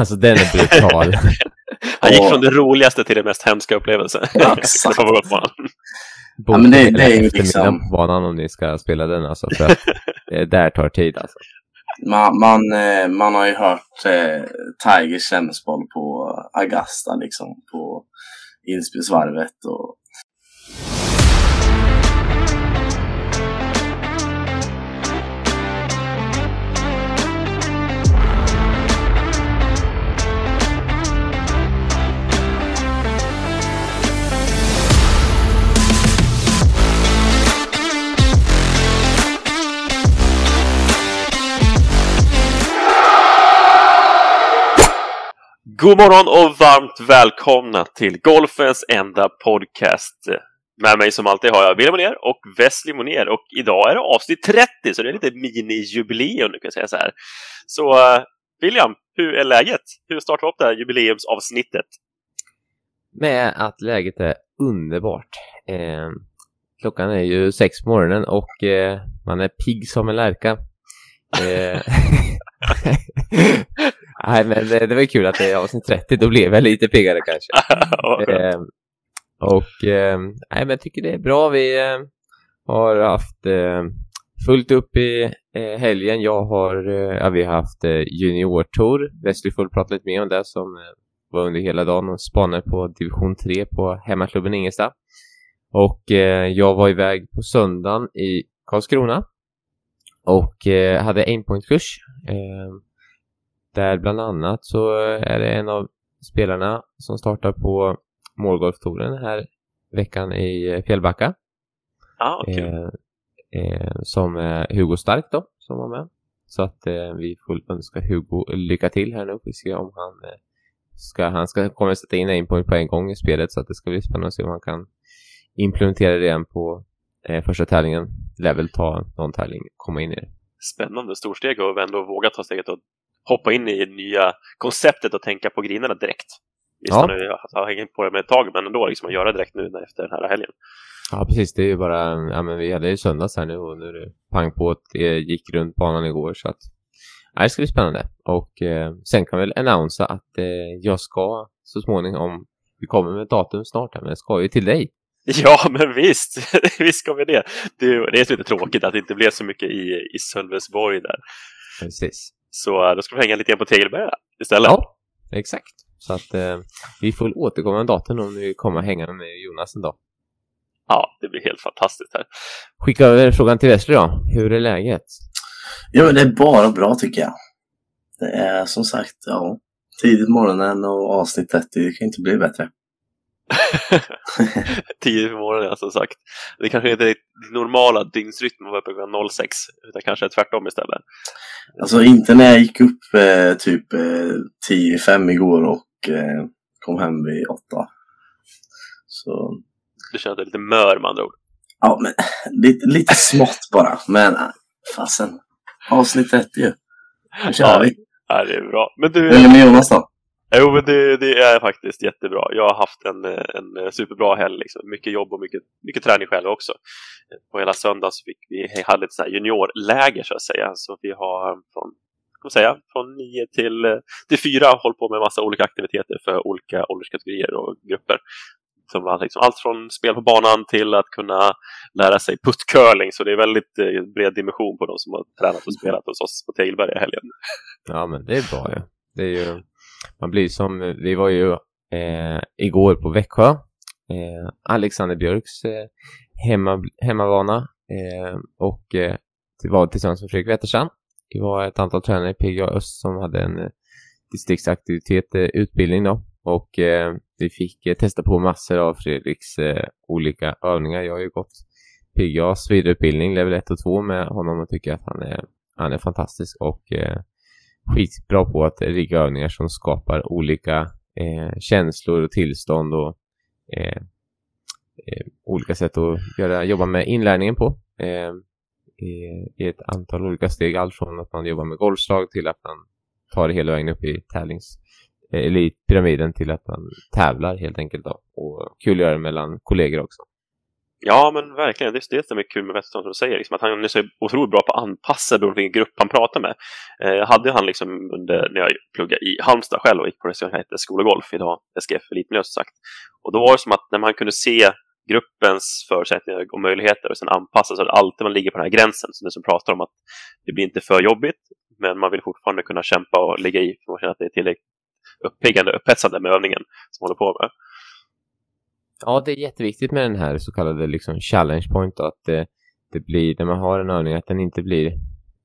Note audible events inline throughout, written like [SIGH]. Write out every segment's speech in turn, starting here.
Alltså den är brutal. [LAUGHS] Han gick från det roligaste till det mest hemska upplevelsen. Ja, [LAUGHS] exakt. på. Ja, men det- det är ju liksom- banan om ni ska spela den alltså. För att det [LAUGHS] där tar tid alltså. Man, man, eh, man har ju hört eh, Tigers tennisboll på Augusta liksom. På inspelsvarvet och God morgon och varmt välkomna till Golfens enda podcast. Med mig som alltid har jag William Monér och Wesley Monér och idag är det avsnitt 30 så det är lite mini-jubileum nu kan jag säga så här. Så uh, William, hur är läget? Hur startar vi upp det här jubileumsavsnittet? Med att läget är underbart. Eh, klockan är ju sex på morgonen och eh, man är pigg som en lärka. Eh, [LAUGHS] [LAUGHS] [LAUGHS] Nej, men det, det var kul att det är avsnitt 30. Då blev jag lite piggare kanske. [LAUGHS] Eh, och eh, nej, men jag tycker det är bra. Vi eh, har haft eh, fullt upp i eh, helgen. Jag har, eh, ja, vi har haft eh, juniortour. Wesley får prata lite mer om det som eh, var under hela dagen och spanade på division 3 på hemmaklubben Ingelstad. Och jag var iväg på söndagen i Karlskrona och hade en pointkurs. Eh, där bland annat så är det en av spelarna som startar på målgolftouren här veckan i Fjällbacka. Ja, kul. Eh, eh, som är Hugo Stark då, som var med. Så att eh, vi får önska Hugo lycka till här nu. Vi se om han eh, ska, han ska kommer sätta in en point på en gång i spelet så att det ska bli spännande att se om han kan implementera det igen på eh, första tävlingen. Lär väl ta någon tävling, komma in i det. Spännande storsteg och ändå våga ta steget och hoppa in i det nya konceptet och tänka på grinerna direkt. Visst, Ja. han har hängt på det med ett tag, men ändå liksom att göra direkt nu efter den här helgen. Ja, precis. Det är ju bara, ja men vi hade ju söndags här nu och nu är det pang på att det gick runt banan igår så att ja, det ska bli spännande. Och eh, sen kan vi väl annonsa att eh, jag ska så småningom, vi kommer med ett datum snart här, men jag ska ju till dig. [LAUGHS] Ja, men visst, [LAUGHS] visst ska vi det. Det är, det är lite tråkigt att det inte blev så mycket i, i Sölvesborg där. Precis. Så eh, då ska vi hänga lite grann på Tegelberga istället. Ja, exakt. Så att eh, vi får återkomma med datum om vi kommer hänga med Jonas en dag. Ja, det blir helt fantastiskt här. Skicka över frågan till Wesley då. Hur är läget? Ja, men det är bara bra tycker jag. Det är som sagt, ja, tidigt morgonen och avsnitt 30, det kan inte bli bättre. [LAUGHS] Tio på morgonen, som sagt. Det kanske inte är det normala dygnsrytmen att vara uppe klockan 06, utan kanske är tvärtom istället. Alltså inte när jag gick upp eh, typ eh, 10 fem igår och eh, kom hem vid åtta. Så, Du känner är lite mör med andra ord. ja men lite, lite smått bara. Men äh, fasen, avsnitt 30 ju. Nu kör Ja. vi. Ja, det är bra. Men du, det med Jonas då? Jo, men det, det är faktiskt jättebra. Jag har haft en, en superbra helg. Liksom. Mycket jobb och mycket, mycket träning själv också. På hela söndagen så fick vi hade ett så juniorläger så att säga. Så vi har från, kan säga, från nio till, till fyra hållit på med massa olika aktiviteter för olika ålderskategorier och grupper. Som var liksom allt från spel på banan till att kunna lära sig puttcurling. Så det är väldigt eh, bred dimension på de som har tränat och spelat hos oss på Tegelberga i helgen. Ja, men det är bra ju. Det är ju, man blir som, vi var ju eh, igår på Växjö. Eh, Alexander Björks eh, hemma, hemmavana Eh, och eh, det var tillsammans med Fredrik Wetterstrand. Det var ett antal tränare i PGA Öst som hade en eh, distriktsaktivitet, eh, utbildning då. Och eh, vi fick eh, testa på massor av Fredriks eh, olika övningar. Jag har ju gått PGAs vidareutbildning, level 1 och 2 med honom och tycker att han är, han är fantastisk och eh, skitbra på att rigga övningar som skapar olika eh, känslor och tillstånd och eh, eh, olika sätt att göra, jobba med inlärningen på. Eh, i, I ett antal olika steg, allt från att man jobbar med golfslag till att man tar det hela vägen upp i tävlings eh, eller i pyramiden till att man tävlar helt enkelt då. Och kul att göra det mellan kollegor också. Ja, men verkligen. Det är det som är kul med Wetterström som du säger, liksom, att han är så otroligt bra på att anpassa beroende på vilken grupp han pratar med. Eh, jag hade han liksom under, när jag pluggade i Halmstad själv och gick på det som hette Skola Golf, idag SGF Elitmiljö sagt. Och då var det som att när man kunde se gruppens förutsättningar och möjligheter och sen anpassa så att alltid man ligger på den här gränsen, som du som pratar om att det blir inte för jobbigt, men man vill fortfarande kunna kämpa och ligga i för man känner att det är tillräckligt uppiggande, och upphetsande med övningen som man håller på med. Ja, det är jätteviktigt med den här så kallade liksom challenge point. Att det, det blir, när man har en övning, att den inte blir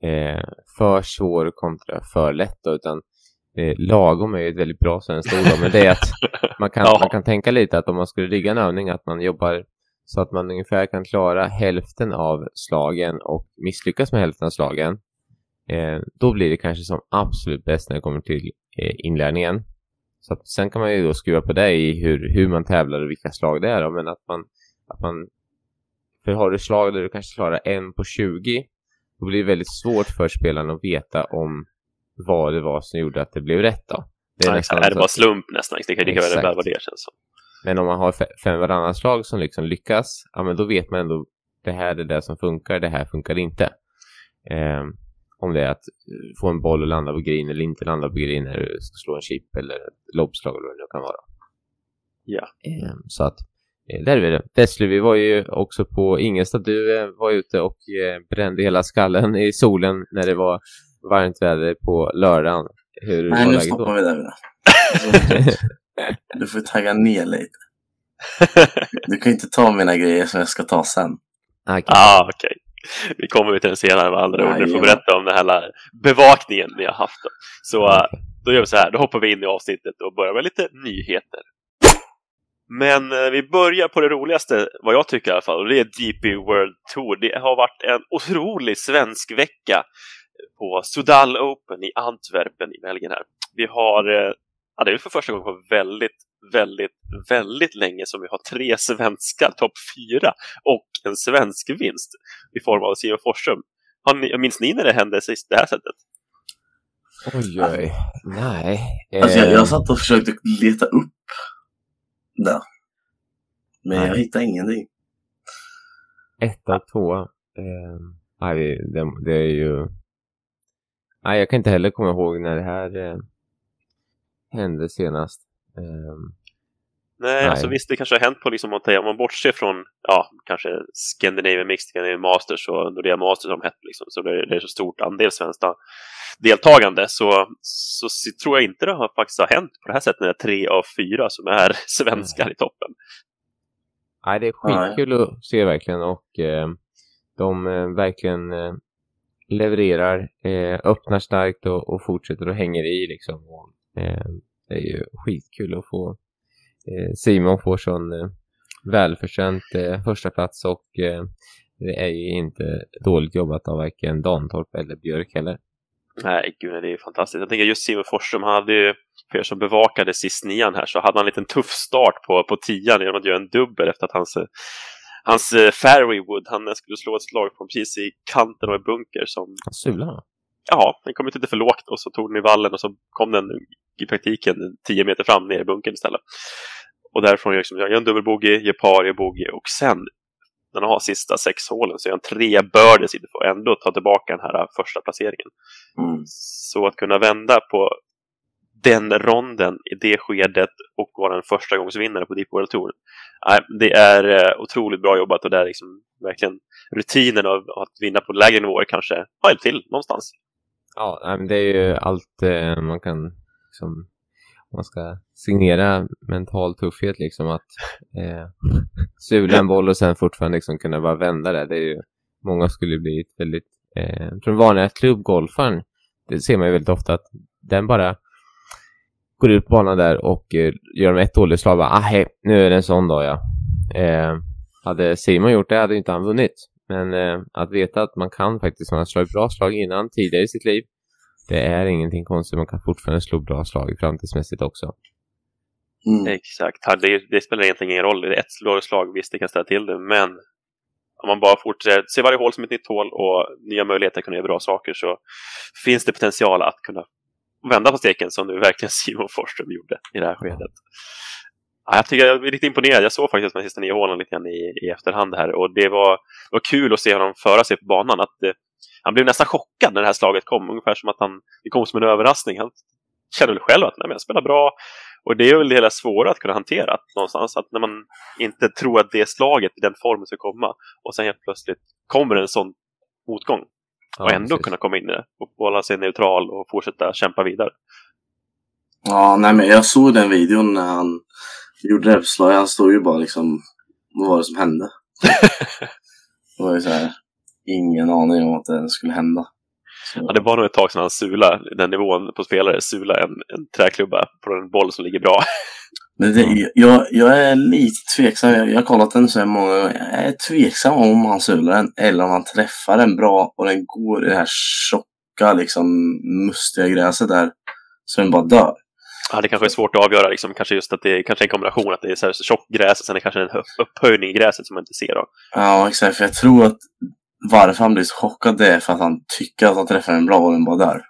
eh, för svår kontra för lätt. Då, utan eh, lagom är ju ett väldigt bra svenskt ord. Men det är att [LAUGHS] man kan, ja. man kan tänka lite att om man skulle rigga en övning, att man jobbar så att man ungefär kan klara hälften av slagen och misslyckas med hälften av slagen. Eh, då blir det kanske som absolut bäst när det kommer till eh, inlärningen. Så att, sen kan man ju då skruva på det i hur, hur man tävlar och vilka slag det är då, men att man, att man för har du slag där du kanske klarar en på 20 då blir det väldigt svårt för spelaren att veta om vad det var som gjorde att det blev rätt då. Det är, nästan är det bara slump nästan? Det kan, väl vad det känns som. Men om man har fem varannan slag som liksom lyckas, ja men då vet man ändå det här är det som funkar, det här funkar inte. Eh, om det är att eh, få en boll att landa på green eller inte landa på green när du ska slå en chip eller ett lobbslag eller vad det nu kan vara. Ja. Ehm, så att, eh, där är vi det. Wesley, vi var ju också på Ingelstad. Du eh, var ute och brände hela skallen i solen när det var varmt väder på lördagen. Hur Nej, nu stoppar vi där. [LAUGHS] du får tagga ner lite. Du kan inte ta mina grejer som jag ska ta sen. Okay. Ah, okej. Okay. [LAUGHS] vi kommer till den senare med andra ord. Du får berätta om den här bevakningen ni har haft. Då. Så då gör vi så här, då hoppar vi in i avsnittet och börjar med lite nyheter. Men äh, vi börjar på det roligaste, vad jag tycker i alla fall, och det är DP World Tour. Det har varit en otrolig svensk vecka på Sudal Open i Antwerpen i Belgien här. Vi har, äh, ja, det är för första gången på väldigt väldigt, väldigt länge som vi har tre svenskar, topp fyra, och en svensk vinst i form av Simon Forsström. Har minns ni när det hände sist det här sättet? Oj, oj. Nej. Alltså jag, jag eh. satt och försökte leta upp det. Men nej. jag hittade ingenting. Etta, tvåa. Eh, nej, det, det, är ju... Nej, jag kan inte heller komma ihåg när det här eh, hände senast. Um, nej, nej, alltså visst det kanske har hänt på liksom, om man bortser från ja, kanske Scandinavian Mixed, Scandinavian Masters och Nordea Masters som hett liksom, så det, det är så stort andel svenskt deltagande så, så, så, tror jag inte det har, faktiskt har hänt på det här sättet när det är tre av fyra som är [LAUGHS] svenskar mm. i toppen. Nej, det är skitkul Nej. att se verkligen och eh, de eh, verkligen eh, levererar, eh, öppnar starkt och, och, fortsätter och hänger i liksom. Och, eh, det är ju skitkul att få eh, Simon får sån eh, välförtjänt eh, första plats och eh, det är ju inte dåligt jobbat av varken Dantorp eller Björk heller. Nej, gud, det är fantastiskt. Jag tänker just Simon Forsström, han hade ju, för er som bevakade sist nian här, så hade han en liten tuff start på, på tian genom att göra en dubbel efter att hans, hans uh, Fairwaywood, han skulle slå ett slag från precis i kanten av en bunker som... Sula? Ja, den kom inte för lågt och så tog den i vallen och så kom den i praktiken 10 meter fram ner i bunkern istället. Och därifrån gör liksom, jag gör en dubbelbogey, gör par, gör bogey och sen när han har sista sex hålen så gör han tre birdies för att ändå ta tillbaka den här första placeringen. Mm. Så att kunna vända på den ronden i det skedet och vara en första gångs vinnare på Deep World Tour. Det är eh, otroligt bra jobbat och det är liksom verkligen rutinen av att vinna på lägre nivåer kanske har hjälpt till någonstans. Ja, det är ju allt eh, man kan liksom, man ska signera mental tuffhet liksom att eh, [LAUGHS] sula en boll och sen fortfarande liksom kunna bara vända det. Det är ju, många skulle bli ett väldigt, eh, den vanliga klubbgolfaren, det ser man ju väldigt ofta att den bara går ut på banan där och eh, gör de ett dåligt slag bara, ah, hej, nu är det en sån dag ja. Eh, hade Simon gjort det hade inte han vunnit. Men eh, att veta att man kan faktiskt, man har slagit bra slag innan, tidigare i sitt liv, det är ingenting konstigt. Man kan fortfarande slå bra slag framtidsmässigt också. Mm. Exakt. Det, det, spelar egentligen ingen roll. Det är ett slag, visst det kan ställa till det, men om man bara fortsätter se varje hål som ett nytt hål och nya möjligheter att kunna göra bra saker så finns det potential att kunna vända på steken som nu verkligen [LAUGHS] Simon Forsström gjorde i det här skedet. Ja, jag tycker jag är lite imponerad. Jag såg faktiskt med sista nio hålen lite grann i, i efterhand här och det var, var kul att se honom föra sig på banan. Att, eh, han blev nästan chockad när det här slaget kom, ungefär som att han, det kom som en överraskning. Han kände väl själv att nej, men jag spelar bra. Och det är väl det hela svåra att kunna hantera någonstans. Att när man inte tror att det slaget i den formen ska komma och sen helt plötsligt kommer en sån motgång. och ändå precis. kunna komma in i det och hålla sig neutral och fortsätta kämpa vidare. Ja, nej men jag såg den videon när han gjorde repslag. Han stod ju bara liksom, vad var det som hände? [LAUGHS] det var ju så här, ingen aning om att det skulle hända. Ja, det var nog ett tag sedan han sula den nivån på spelare, sula en, en träklubba på en boll som ligger bra. Men det, jag, jag är lite tveksam. Jag, jag har kollat den så här många gånger. Jag är tveksam om han sular den eller om han träffar den bra och den går i det här tjocka, liksom mustiga gräset där. Så den bara dör. Ja, det kanske är svårt att avgöra. Liksom, kanske just att det är kanske en kombination att det är så, här, tjockt gräs och sen är det kanske en upphöjning i gräset som man inte ser. Då. Ja, exakt. För jag tror att varför han blir så chockad det är för att han tycker att han träffar en bra och den bara.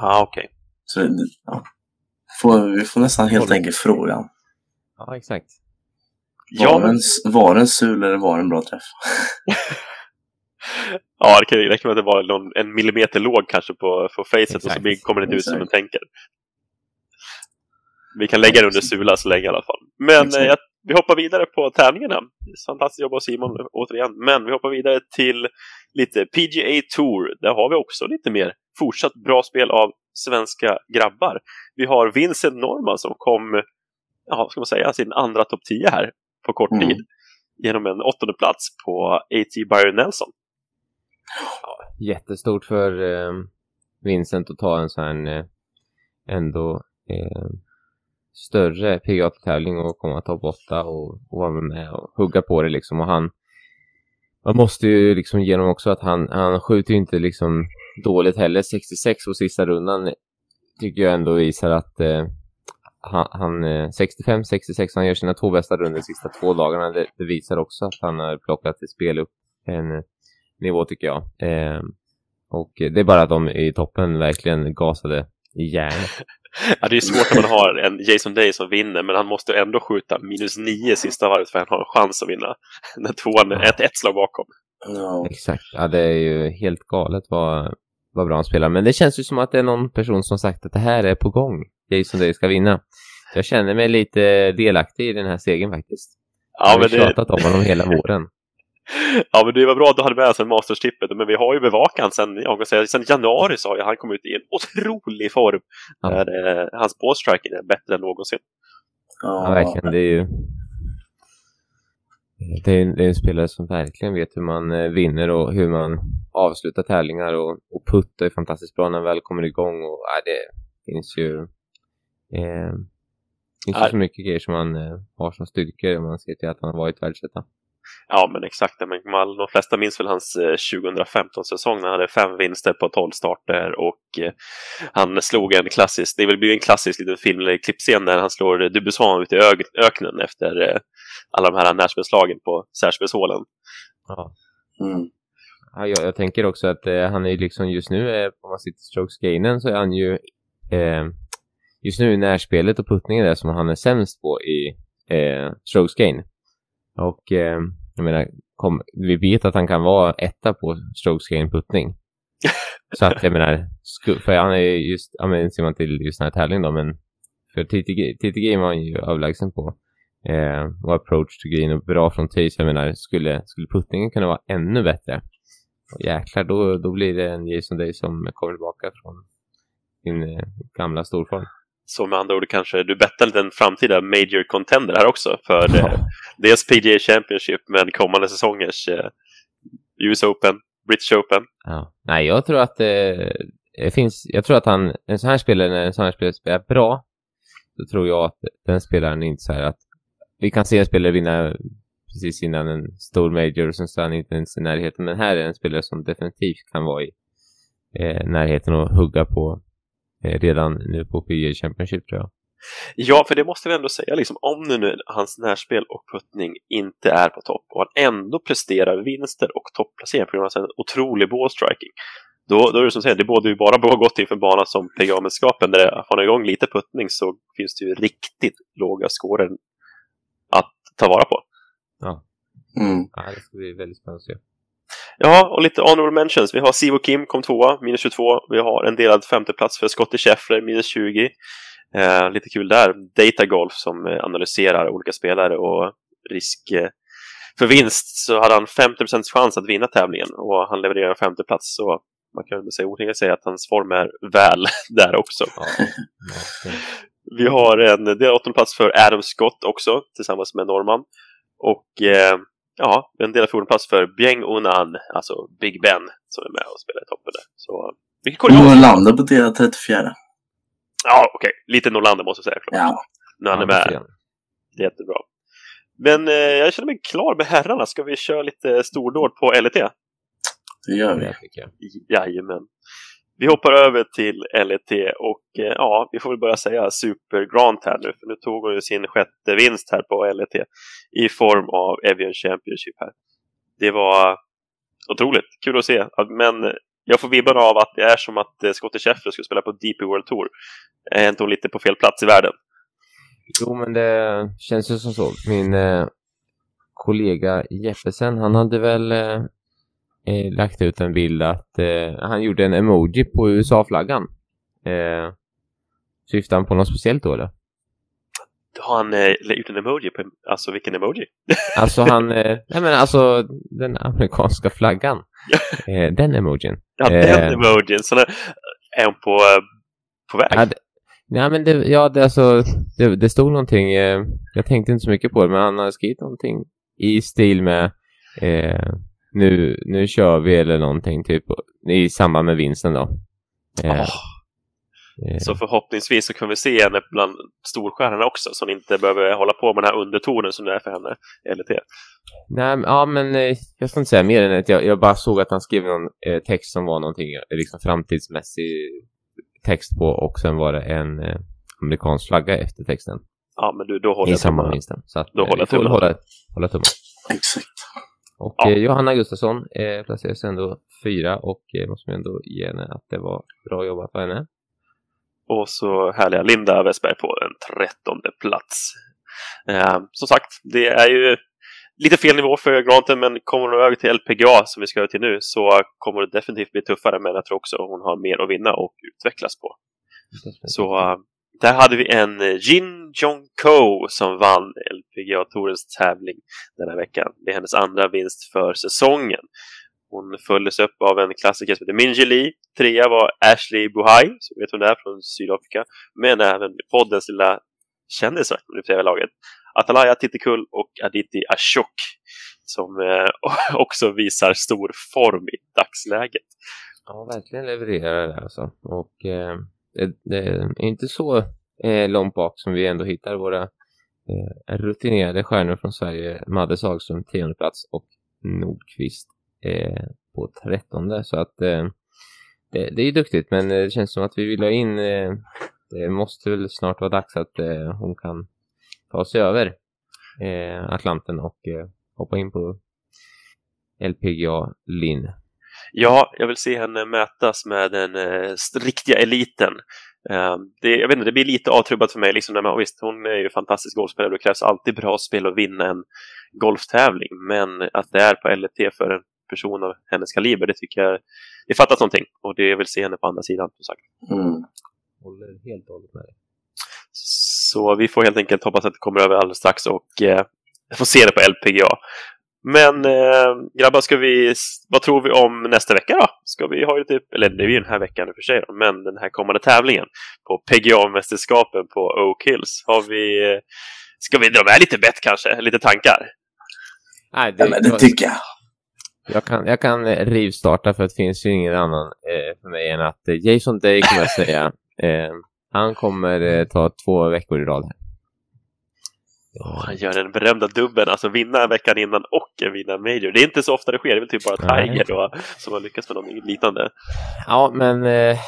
Ja, okej. Okay. Så ja. får, vi får nästan helt enkelt fråga. Ja, exakt. Var, ja, en, var den sul eller var en bra träff? [LAUGHS] ja, det kan räcka med att det var någon, en millimeter låg kanske på, på facet och så kommer det inte ut som en tänker. Vi kan lägga det under sula så länge i alla fall. Men eh, jag vi hoppar vidare på tävlingarna. Fantastiskt jobb av Simon återigen. Men vi hoppar vidare till lite PGA Tour. Där har vi också lite mer fortsatt bra spel av svenska grabbar. Vi har Vincent Norman som kom, ja, ska man säga, sin andra topp 10 här på kort mm. tid. Genom en åttonde plats på AT Byron Nelson. Ja, jättestort för eh, Vincent att ta en sån här eh, ändå eh, större PGA-tävling och komma topp 8 och, och vara med och hugga på det liksom. Och han, man måste ju liksom honom också att han, han skjuter ju inte liksom dåligt heller. 66 på sista rundan tycker jag ändå visar att eh, han, eh, han 65-66, han gör sina två bästa runder de sista två dagarna. Det, det, visar också att han har plockat ett spel upp en eh, nivå tycker jag. Eh, och det är bara att de i toppen verkligen gasade i järnet. [LAUGHS] Ja, det är svårt när man har en Jason Day som vinner, men han måste ändå skjuta minus nio sista varvet för att han har en chans att vinna. [LAUGHS] När tvåan är ett, ett slag bakom. No. Exakt, ja det är ju helt galet vad, vad bra han spelar. Men det känns ju som att det är någon person som sagt att det här är på gång. Jason Day ska vinna. Jag känner mig lite delaktig i den här segern faktiskt. Ja, jag har men tjatat det... om honom hela våren. Ja, men det var bra att du hade med sig Masters-tippet, men vi har ju bevakat honom sen, jag kan säga, sen januari så har han kommit ut i en otrolig form. Ja. Där, eh, hans ballstriking är bättre än någonsin. Ja, verkligen. Det är ju det är, det är en spelare som verkligen vet hur man eh, vinner och hur man avslutar tävlingar och, och putt är fantastiskt bra när han väl kommer igång och äh, det finns ju eh, finns ju så mycket grejer som man eh, har som styrkor om man ser till att han har varit världsetta. Ja, men exakt. Men de flesta minns väl hans 2015-säsong eh, när han hade fem vinster på 12 starter och eh, han slog en klassisk, det blir en klassisk liten film eller klippscen där han slår Dubuisson ut i öknen efter eh, alla de här Nashville-slagen på Särsbergshålen. Ja. Mm. Ja, jag, jag, tänker också att eh, han är liksom just nu, eh, om man sitter strokes gainen så är han ju eh, just nu i närspelet och puttningen där som han är sämst på i eh, strokes gain. Och eh, jag menar, kom, vi vet att han kan vara etta på strokes gain puttning. Så att jag menar, för han är just, ja men ser man till just den här tävlingen då, men för TTG var han ju överlägsen på. Eh, och approach to green och bra från tee, så jag menar, skulle, skulle puttningen kunna vara ännu bättre, och jäklar, då, då blir det en Jason Day som kommer tillbaka från sin eh, gamla storform. Så med andra ord kanske du bettar en framtida major contender här också för ja. eh, dels PGA Championship men kommande säsongers eh, US Open, British Open. Ja. Nej, jag tror att eh, det finns, jag tror att han, en sån här spelare, när en sån här spelare spelar bra, så tror jag att den spelaren inte så här att vi kan se en spelare vinna precis innan en stor major och sen så är han inte ens i närheten. Men här är en spelare som definitivt kan vara i eh, närheten och hugga på redan nu på PGA Championship tror jag. Ja, för det måste vi ändå säga, liksom, om nu hans närspel och puttning inte är på topp och han ändå presterar vinster och topplaceringar på grund av en otrolig ballstriking, då, då är det som säger, det borde ju bara bra gott inför en bana som PGA-mästerskapen där har man igång lite puttning så finns det ju riktigt låga scorer att ta vara på. Ja. Mm. ja, det ska bli väldigt spännande att se. Ja, och lite honorable mentions. Vi har Sivo Kim kom tvåa, minus 22. Vi har en delad femteplats för Scottie Scheffler, minus 20. Eh, lite kul där. Data Golf som eh, analyserar olika spelare och risk eh, för vinst så hade han 50% chans att vinna tävlingen och han levererar en femteplats. Så man kan väl säga otänkligt säga att hans form är väl [LAUGHS] där också. Vi har en delad åttondeplats för Adam Scott också tillsammans med Norman. Och eh, ja, en delad fjortondeplats för Bieng Unan, alltså Big Ben, som är med och spelar i toppen där. Så mycket koreanskt. Norlander på del 34. Ja, okej. Lite Norlander måste jag säga. Klart. Ja. När han är med. det är jättebra. Men eh, jag känner mig klar med herrarna. Ska vi köra lite stordåd på LET? Det gör vi. Jajamän. Vi hoppar över till LET och eh, ja, vi får väl börja säga Super Grant här nu. För nu tog hon ju sin sjätte vinst här på LET i form av Evian Championship här. Det var otroligt kul att se. Men jag får vibbar av att det är som att eh, Scottie Scheffler skulle spela på DP World Tour. Är inte hon lite på fel plats i världen? Jo, men det känns ju som så. Min eh, kollega Jeppesen, han hade väl eh, eh, lagt ut en bild att eh, han gjorde en emoji på USA-flaggan. Eh, syftar han på något speciellt då eller? Har han eh, gjort en emoji på, alltså vilken emoji? [LAUGHS] Alltså han, eh, nej men alltså den amerikanska flaggan. [LAUGHS] Eh, den emojin. Ja, Eh. den emojin. Så där, är hon på, eh, på väg? Det, nej men det, ja det alltså, det, det stod någonting, eh, jag tänkte inte så mycket på det, men han har skrivit någonting i stil med eh, nu, nu kör vi eller någonting typ i samband med vinsten då. Eh, Åh, eh, Så förhoppningsvis så kan vi se henne bland storstjärnorna också, så hon inte behöver hålla på med den här undertonen som det är för henne, LT. Nej, men- ja men eh, jag ska inte säga mer än att jag, jag bara såg att han skrev någon eh, text som var någonting liksom framtidsmässig text på och sen var det en eh, amerikansk flagga efter texten Ja, men du, då håller i jag med vinsten. Så att Då håller väl tummarna. hålla, hålla tummarna. Exakt. Och Ja. eh, Johanna Gustafsson eh, placerades ändå fyra och eh, måste man ändå ge henne att det var bra jobbat av henne. Och så härliga Linda Westberg på en trettonde plats. Eh, som sagt, det är ju lite fel nivå för Granten, men kommer hon över till LPGA som vi ska över till nu så kommer det definitivt bli tuffare, men jag tror också hon har mer att vinna och utvecklas på. Så där hade vi en eh, Jin Jong Ko som vann LPGA Tourens tävling den här veckan. Det är hennes andra vinst för säsongen. Hon följdes upp av en klassiker som heter Minji Lee. Trea var Ashley Buhai, som vet hon är från Sydafrika. Men även poddens lilla kändisar om det laget. Atalaya Titikul och Aditi Ashok. Som eh, [LAUGHS] också visar stor form i dagsläget. Ja, verkligen levererar det alltså. Och eh, det, det är inte så eh, långt bak som vi ändå hittar våra eh, rutinerade stjärnor från Sverige. Madde Sagström, tionde plats och Nordqvist eh, på trettonde. Så att eh, det, det är duktigt, men eh, det känns som att vi vill ha in eh, det måste väl snart vara dags att eh, hon kan ta sig över eh, Atlanten och eh, hoppa in på LPGA Linn. Ja, jag vill se henne mötas med den eh, riktiga eliten. Eh, det, jag vet inte, det blir lite avtrubbat för mig. Liksom, när man, visst, hon är ju fantastisk golfspelare och det krävs alltid bra spel att vinna en golftävling. Men att det är på LET för en person av hennes kaliber, det tycker jag det fattas någonting. Och det jag vill se henne på andra sidan, som sagt. Mm. Håller helt och hållet med dig. Så vi får helt enkelt hoppas att det kommer över alldeles strax och eh, får se det på LPGA. Men eh, grabbar, ska vi, vad tror vi om nästa vecka då? Ska vi ha lite, eller det är ju den här veckan i och för sig, då, men den här kommande tävlingen på PGA-mästerskapen på Oak Hills. Har vi, eh, ska vi dra med lite bett kanske? Lite tankar? Nej, det, Ja, men det tycker jag. jag, kan, jag kan eh, rivstarta för det finns ju ingen annan eh, för mig än att eh, Jason Day kommer jag säga. [LAUGHS] Eh, han kommer eh, ta två veckor i rad. här. Åh, han gör den berömda dubben, alltså vinna veckan innan och vinna en major. Det är inte så ofta det sker, det är väl typ bara. Tiger då, som har lyckats med något liknande. Ja, men eh,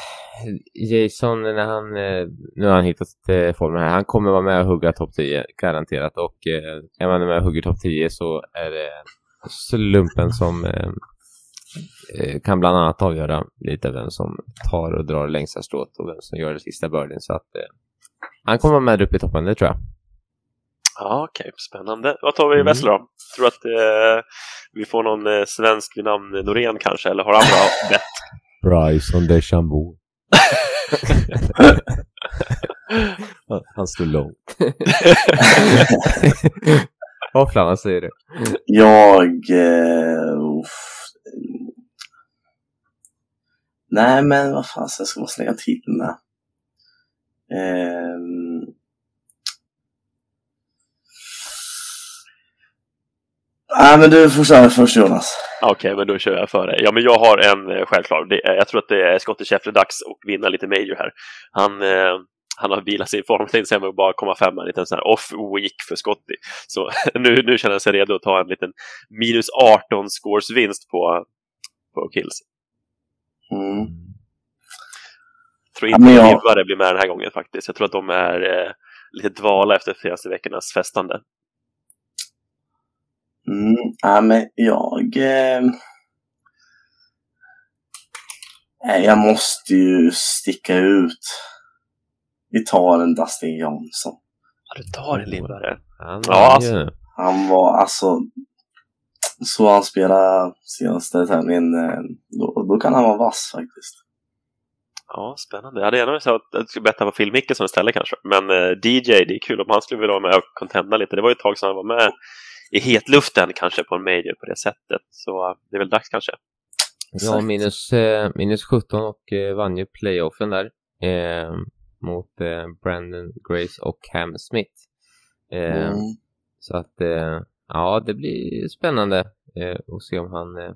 Jason, när han, eh, nu har han hittat eh, formen här, han kommer vara med och hugga topp 10, garanterat. Och eh, är man med och hugger topp 10 så är det slumpen som, eh, eh, kan bland annat avgöra lite vem som tar och drar längsta strået och vem som gör det sista birdien. Så att eh, han kommer med upp i toppen, det tror jag. Ja, okej, okay. spännande. Vad tar vi i Mm. Vessla då? Tror att eh, vi får någon eh, svensk vid namn Norén kanske, eller har andra [LAUGHS] bett? Bryson DeChambeau. han står långt. Vad fan säger du? Jag... Eh, uff. Nej, men vad fan, så jag ska bara slänga till med. Ehm. Nej, men du får köra först Jonas. Okej, men då kör jag före. Ja, men jag har en eh, självklar. Det är, jag tror att det är Scottie Scheffler dags att vinna lite Major här. Han, eh, han har vilat sig i form, säga, med att bara komma femma, en liten sån här off-week för Scottie. Så [LAUGHS] nu, nu känner han sig redo att ta en liten minus 18 scores vinst på, på Kills. Mm. tror Ja, inte att jag- blir med den här gången faktiskt. Jag tror att de är eh, lite dvala efter senaste veckornas festande. Mm. Ja, men jag... Eh... Jag måste ju sticka ut. Vi tar en Dustin Johnson. Ja, du tar en Libbare. Han Ja, alltså. Han var alltså... Så han spelade senaste tävlingen, eh, då, då kan han vara vass faktiskt. Ja, spännande. Jag hade gärna velat att jag skulle betta på Phil Mickelson istället kanske. Men eh, DJ, det är kul om han skulle vilja vara med och contenda lite. Det var ju ett tag sedan han var med i hetluften kanske på en major på det sättet. Så eh, det är väl dags kanske. Ja, minus, eh, minus 17 och eh, vann ju playoffen där eh, mot eh, Brandon Grace och Cam Smith. Eh, Mm. Så att, eh, ja, det blir spännande eh, att se om han... Eh,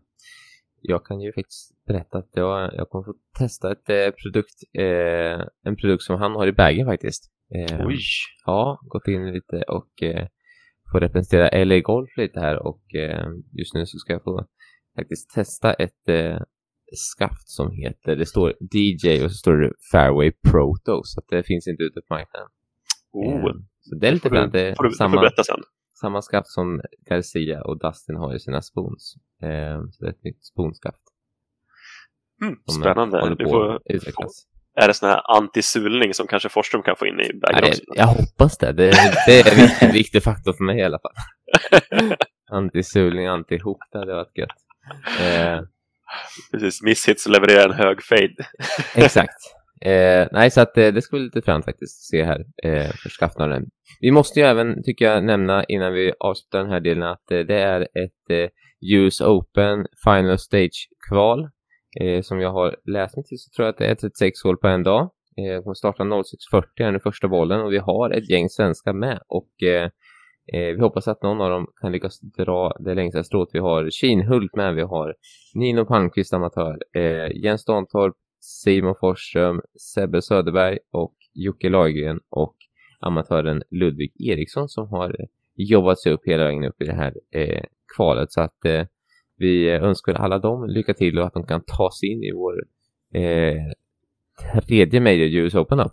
jag kan ju faktiskt berätta att jag, jag kommer få testa ett eh, produkt, eh, en produkt som han har i bagen faktiskt. Eh, Oj! Ja, gått in lite och eh, få representera LA Golf lite här och eh, just nu så ska jag få faktiskt testa ett eh, skaft som heter, det står DJ och så står det Fairway Proto så att det finns inte ute på marknaden. Oh, Eh, så det är lite får fränt. Det får du, får samma, berätta sen. samma skaft som Garcia och Dustin har i sina spoons. Eh, så det är ett nytt spoonskaft. Mm, spännande. Du får, utvecklas. Är det sån här antisulning som kanske Forsström kan få in i Nej, också? jag hoppas det. Det, det är en viktig, viktig faktor för mig i alla fall. [LAUGHS] Antisulning, antihop, det hade varit gött. Eh, Precis, misshits levererar en hög fade. [LAUGHS] exakt. Eh, nej, så att eh, det skulle bli lite fränt faktiskt se här eh, för skaffnaren. Vi måste ju även, tycker jag, nämna innan vi avslutar den här delen att eh, det är ett eh, US Open Final Stage-kval. Eh, som jag har läst mig till så tror jag att det är 36 hål på en dag. Eh, jag kommer starta 06.40 här nu första bollen och vi har ett gäng svenskar med och eh, eh, vi hoppas att någon av dem kan lyckas dra det längsta strået. Vi har Kinhult med, vi har Nino Palmqvist amatör, eh, Jens Dantorp, Simon Forsström, Sebbe Söderberg och Jocke Lagergren och amatören Ludvig Eriksson som har jobbat sig upp hela vägen upp i det här eh, kvalet. Så att eh, vi önskar alla dem lycka till och att de kan ta sig in i vår eh, tredje Major US Open då.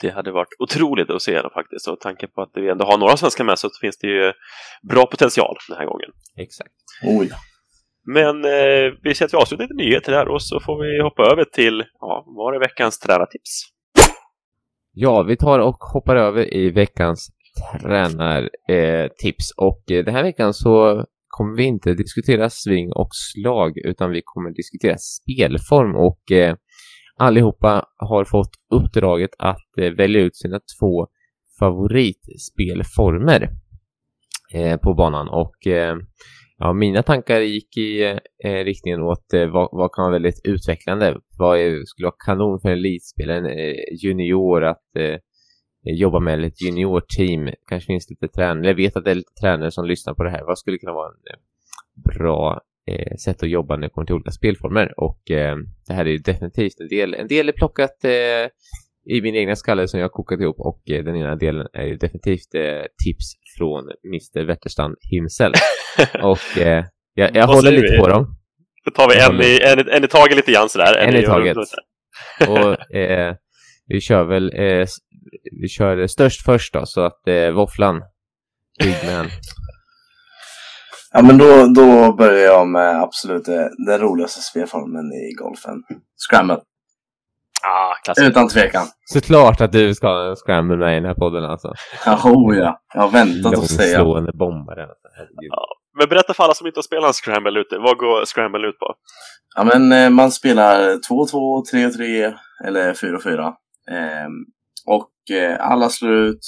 Det hade varit otroligt att se dem faktiskt. Och tanke på att vi ändå har några svenskar med så finns det ju bra potential den här gången. Exakt. Oh ja. Men eh, vi ser att vi avslutar lite nyheter här och så får vi hoppa över till, ja, var det veckans tränartips? Ja, vi tar och hoppar över i veckans tränartips. Eh, tips. och eh, den här veckan så kommer vi inte diskutera sving och slag utan vi kommer diskutera spelform. Och eh, allihopa har fått uppdraget att eh, välja ut sina två favoritspelformer eh, på banan. Och eh, ja, mina tankar gick i eh, riktningen åt eh, vad, vad kan vara väldigt utvecklande, vad är, skulle vara kanon för en elitspelare, en eh, junior att eh, jobba med ett juniorteam. Kanske finns lite tränare, jag vet att det är lite tränare som lyssnar på det här. Vad skulle kunna vara en eh, bra eh, sätt att jobba när det kommer till olika spelformer? Och eh, det här är ju definitivt en del. En del är plockat eh, i min egna skalle som jag har kokat ihop och eh, den ena delen är ju definitivt eh, tips från Mr. Wetterstrand himself. [LAUGHS] och eh, jag, jag håller lite på dem. Då tar vi en i, en, en i taget lite grann sådär. En i i- taget. Och eh, vi kör väl, eh, vi kör störst först då, så att eh, våfflan, big man. Ja, men då, då börjar jag med absolut det, den roligaste spelformen i golfen. Scramble. Ah. Utan tvekan. Såklart att du ska ha en scramble med i den här podden alltså. Ja, oh, ja. Jag har väntat att säga. Långslående bombare. Alltså. Ja. Men berätta för alla som inte har spelat en Scramble ute. Vad går Scramble ut på? Ja, men eh, man spelar 2-2, 3-3 eller 4-4. Eh, och alla slår ut.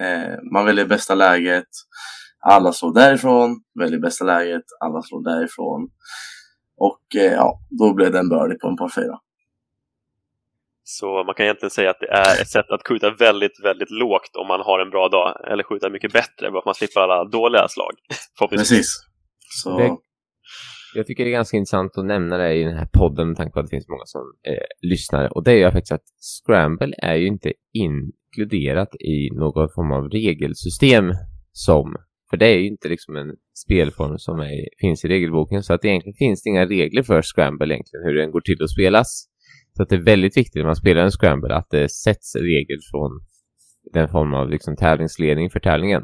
Eh, man väljer bästa läget. Alla slår därifrån. Väljer bästa läget. Alla slår därifrån. Och eh, ja, då blev det en birdie på en par fyra. Så man kan egentligen säga att det är ett sätt att skjuta väldigt, väldigt lågt om man har en bra dag. Eller skjuta mycket bättre, bara att man slipper alla dåliga slag. [LAUGHS] Precis. Så, Det- Jag tycker det är ganska intressant att nämna det i den här podden med tanke på att det finns många som eh, lyssnar. Och det är ju faktiskt att Scramble är ju inte inkluderat i någon form av regelsystem som för det är ju inte liksom en spelform som är, finns i regelboken så att egentligen finns det inga regler för Scramble egentligen hur den går till att spelas. Så att det är väldigt viktigt när man spelar en Scramble att det sätts regler från den form av liksom tävlingsledning för tävlingen.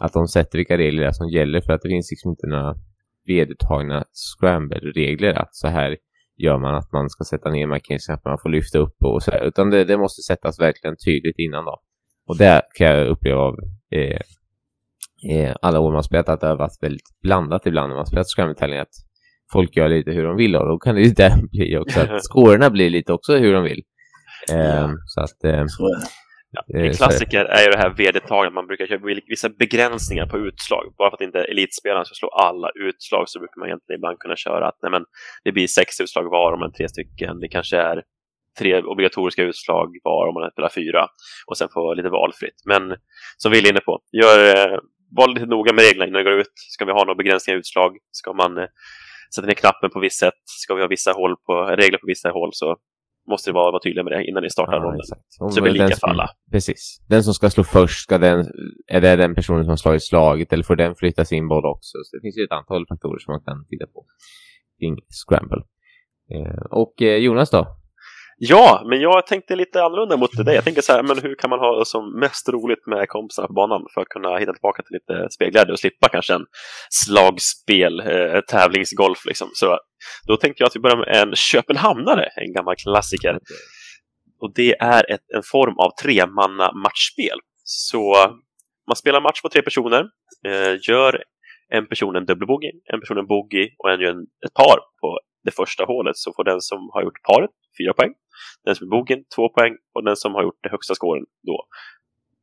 Att de sätter vilka regler som gäller för att det finns liksom inte några vedertagna scramble-regler att så här gör man att man ska sätta ner markeringsknappen, man får lyfta upp och så här. Utan det, det måste sättas verkligen tydligt innan då. Och det kan jag uppleva av eh, eh, alla år man spelat att det har varit väldigt blandat ibland när man spelat scramble-tävlingar. Att folk gör lite hur de vill och då kan det ju [LAUGHS] där bli också att [LAUGHS] scorerna blir lite också hur de vill. Eh, Så att eh, så. Ja, Eh, en klassiker är ju det här vedertaget. Man brukar köra vissa begränsningar på utslag. Bara för att inte elitspelaren ska slå alla utslag så brukar man egentligen ibland kunna köra att nej, men, det blir sex utslag var om man är tre stycken. Det kanske är tre obligatoriska utslag var om man spelar fyra och sen få lite valfritt. Men som vi är inne på, gör, eh, var lite noga med reglerna innan du går ut. Ska vi ha några begränsningar i utslag? Ska man eh, sätta ner knappen på visst sätt? Ska vi ha vissa håll på, regler på vissa håll så måste vara, vara tydliga med det innan ni startar Ja, ronden. exakt. Så det blir lika för alla. Precis. Den som ska slå först, ska den, är det den personen som har slagit slaget eller får den flytta sin boll också? Så det finns ju ett antal faktorer som man kan titta på kring Scramble. Eh, och eh, Jonas då? Ja, men jag tänkte lite annorlunda mot dig. Jag tänker så här, men hur kan man ha som mest roligt med kompisarna på banan för att kunna hitta tillbaka till lite spelglädje och slippa kanske en slagspel, eh, tävlingsgolf liksom. Så då tänkte jag att vi börjar med en Köpenhamnare, en gammal klassiker. Och det är ett, en form av tremanna matchspel. Så man spelar match på tre personer, eh, gör en person en dubbelbogey, en person en bogey och en gör en, ett par på det första hålet så får den som har gjort paret fyra poäng, den som är bogen två poäng och den som har gjort det högsta scoren då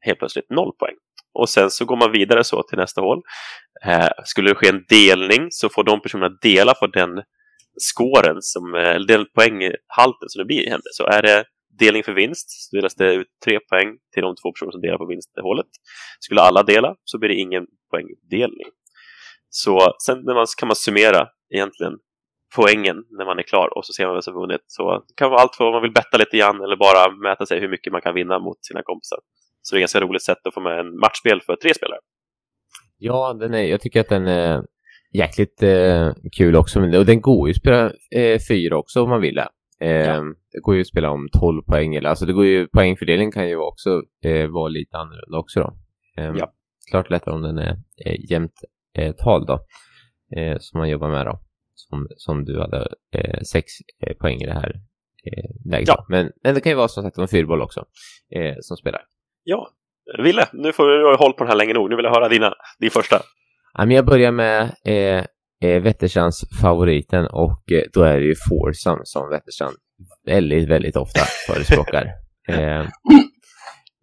helt plötsligt noll poäng. Och sen så går man vidare så till nästa hål. Eh, skulle det ske en delning så får de personerna dela på den skåren, som, eller den poänghalten som det blir händer. Så är det delning för vinst så delas det ut tre poäng till de två personer som delar på vinsthålet. Skulle alla dela så blir det ingen poängdelning. Så sen när man, kan man summera egentligen poängen när man är klar och så ser man vem som vunnit. Så det kan vara allt för om man vill betta lite grann eller bara mäta sig hur mycket man kan vinna mot sina kompisar. Så det är ett ganska roligt sätt att få med en matchspel för tre spelare. Ja, den är, jag tycker att den är jäkligt eh, kul också. Och den går ju att spela eh, fyra också om man vill det. Eh, Ja. Det går ju att spela om 12 poäng. Eller, alltså det går ju, poängfördelning kan ju också eh, vara lite annorlunda också då. Eh, Ja. Klart lättare om den är eh, jämnt eh, tal då. Eh, som man jobbar med då. Som, som du hade eh, sex eh, poäng i det här eh, läget. Ja. Men, men det kan ju vara som sagt en fyrboll också eh, som spelar. Ja, Ville, nu får du ha håll på den här länge nog. Nu vill jag höra dina, din första. Ja, men jag börjar med eh, eh, Wetterstrands favoriten och eh, då är det ju Foursome som Wetterstrand väldigt, väldigt ofta [LAUGHS] förespråkar. eh,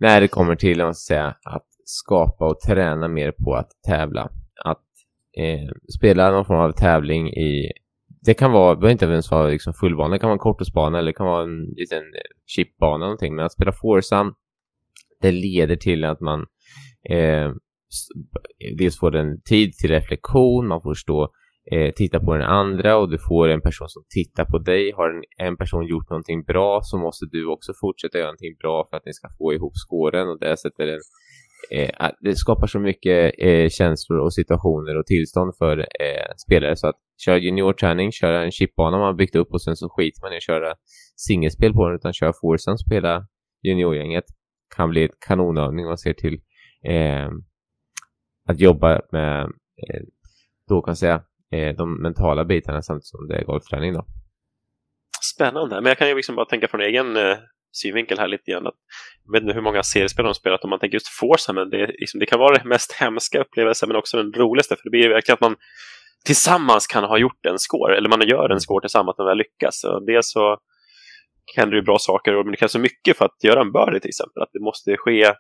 när det kommer till man säga, att skapa och träna mer på att tävla. Att eh, spela någon form av tävling i det kan vara, det behöver inte ens vara liksom fullbana, det kan vara en kortosbana eller det kan vara en liten eh, chipbana eller någonting. Men att spela Forsam det leder till att man eh, dels får en tid till reflektion, man får stå eh, titta på den andra och du får en person som tittar på dig. Har en, en person gjort någonting bra så måste du också fortsätta göra någonting bra för att ni ska få ihop skåren och det sätter en Eh, det skapar så mycket eh, känslor och situationer och tillstånd för eh, spelare. Så att köra juniorträning, köra en chipbana man byggt upp och sen så skiter man i att köra singelspel på den utan köra Forsen, spela juniorgänget. Kan bli ett kanonövning om man ser till eh, att jobba med eh, då kan säga eh, de mentala bitarna samtidigt som det är golfträning då. Spännande, men jag kan ju liksom bara tänka från egen eh, synvinkel här lite grann. Att, jag vet inte hur många seriespel de spelat om man tänker just Forza, men det, liksom, det kan vara den mest hemska upplevelsen men också den roligaste, för det blir verkligen att man tillsammans kan ha gjort en score, eller man gör en score tillsammans när man lyckas. Så dels så händer det bra saker och det krävs så mycket för att göra en birdie till exempel. Att det måste ske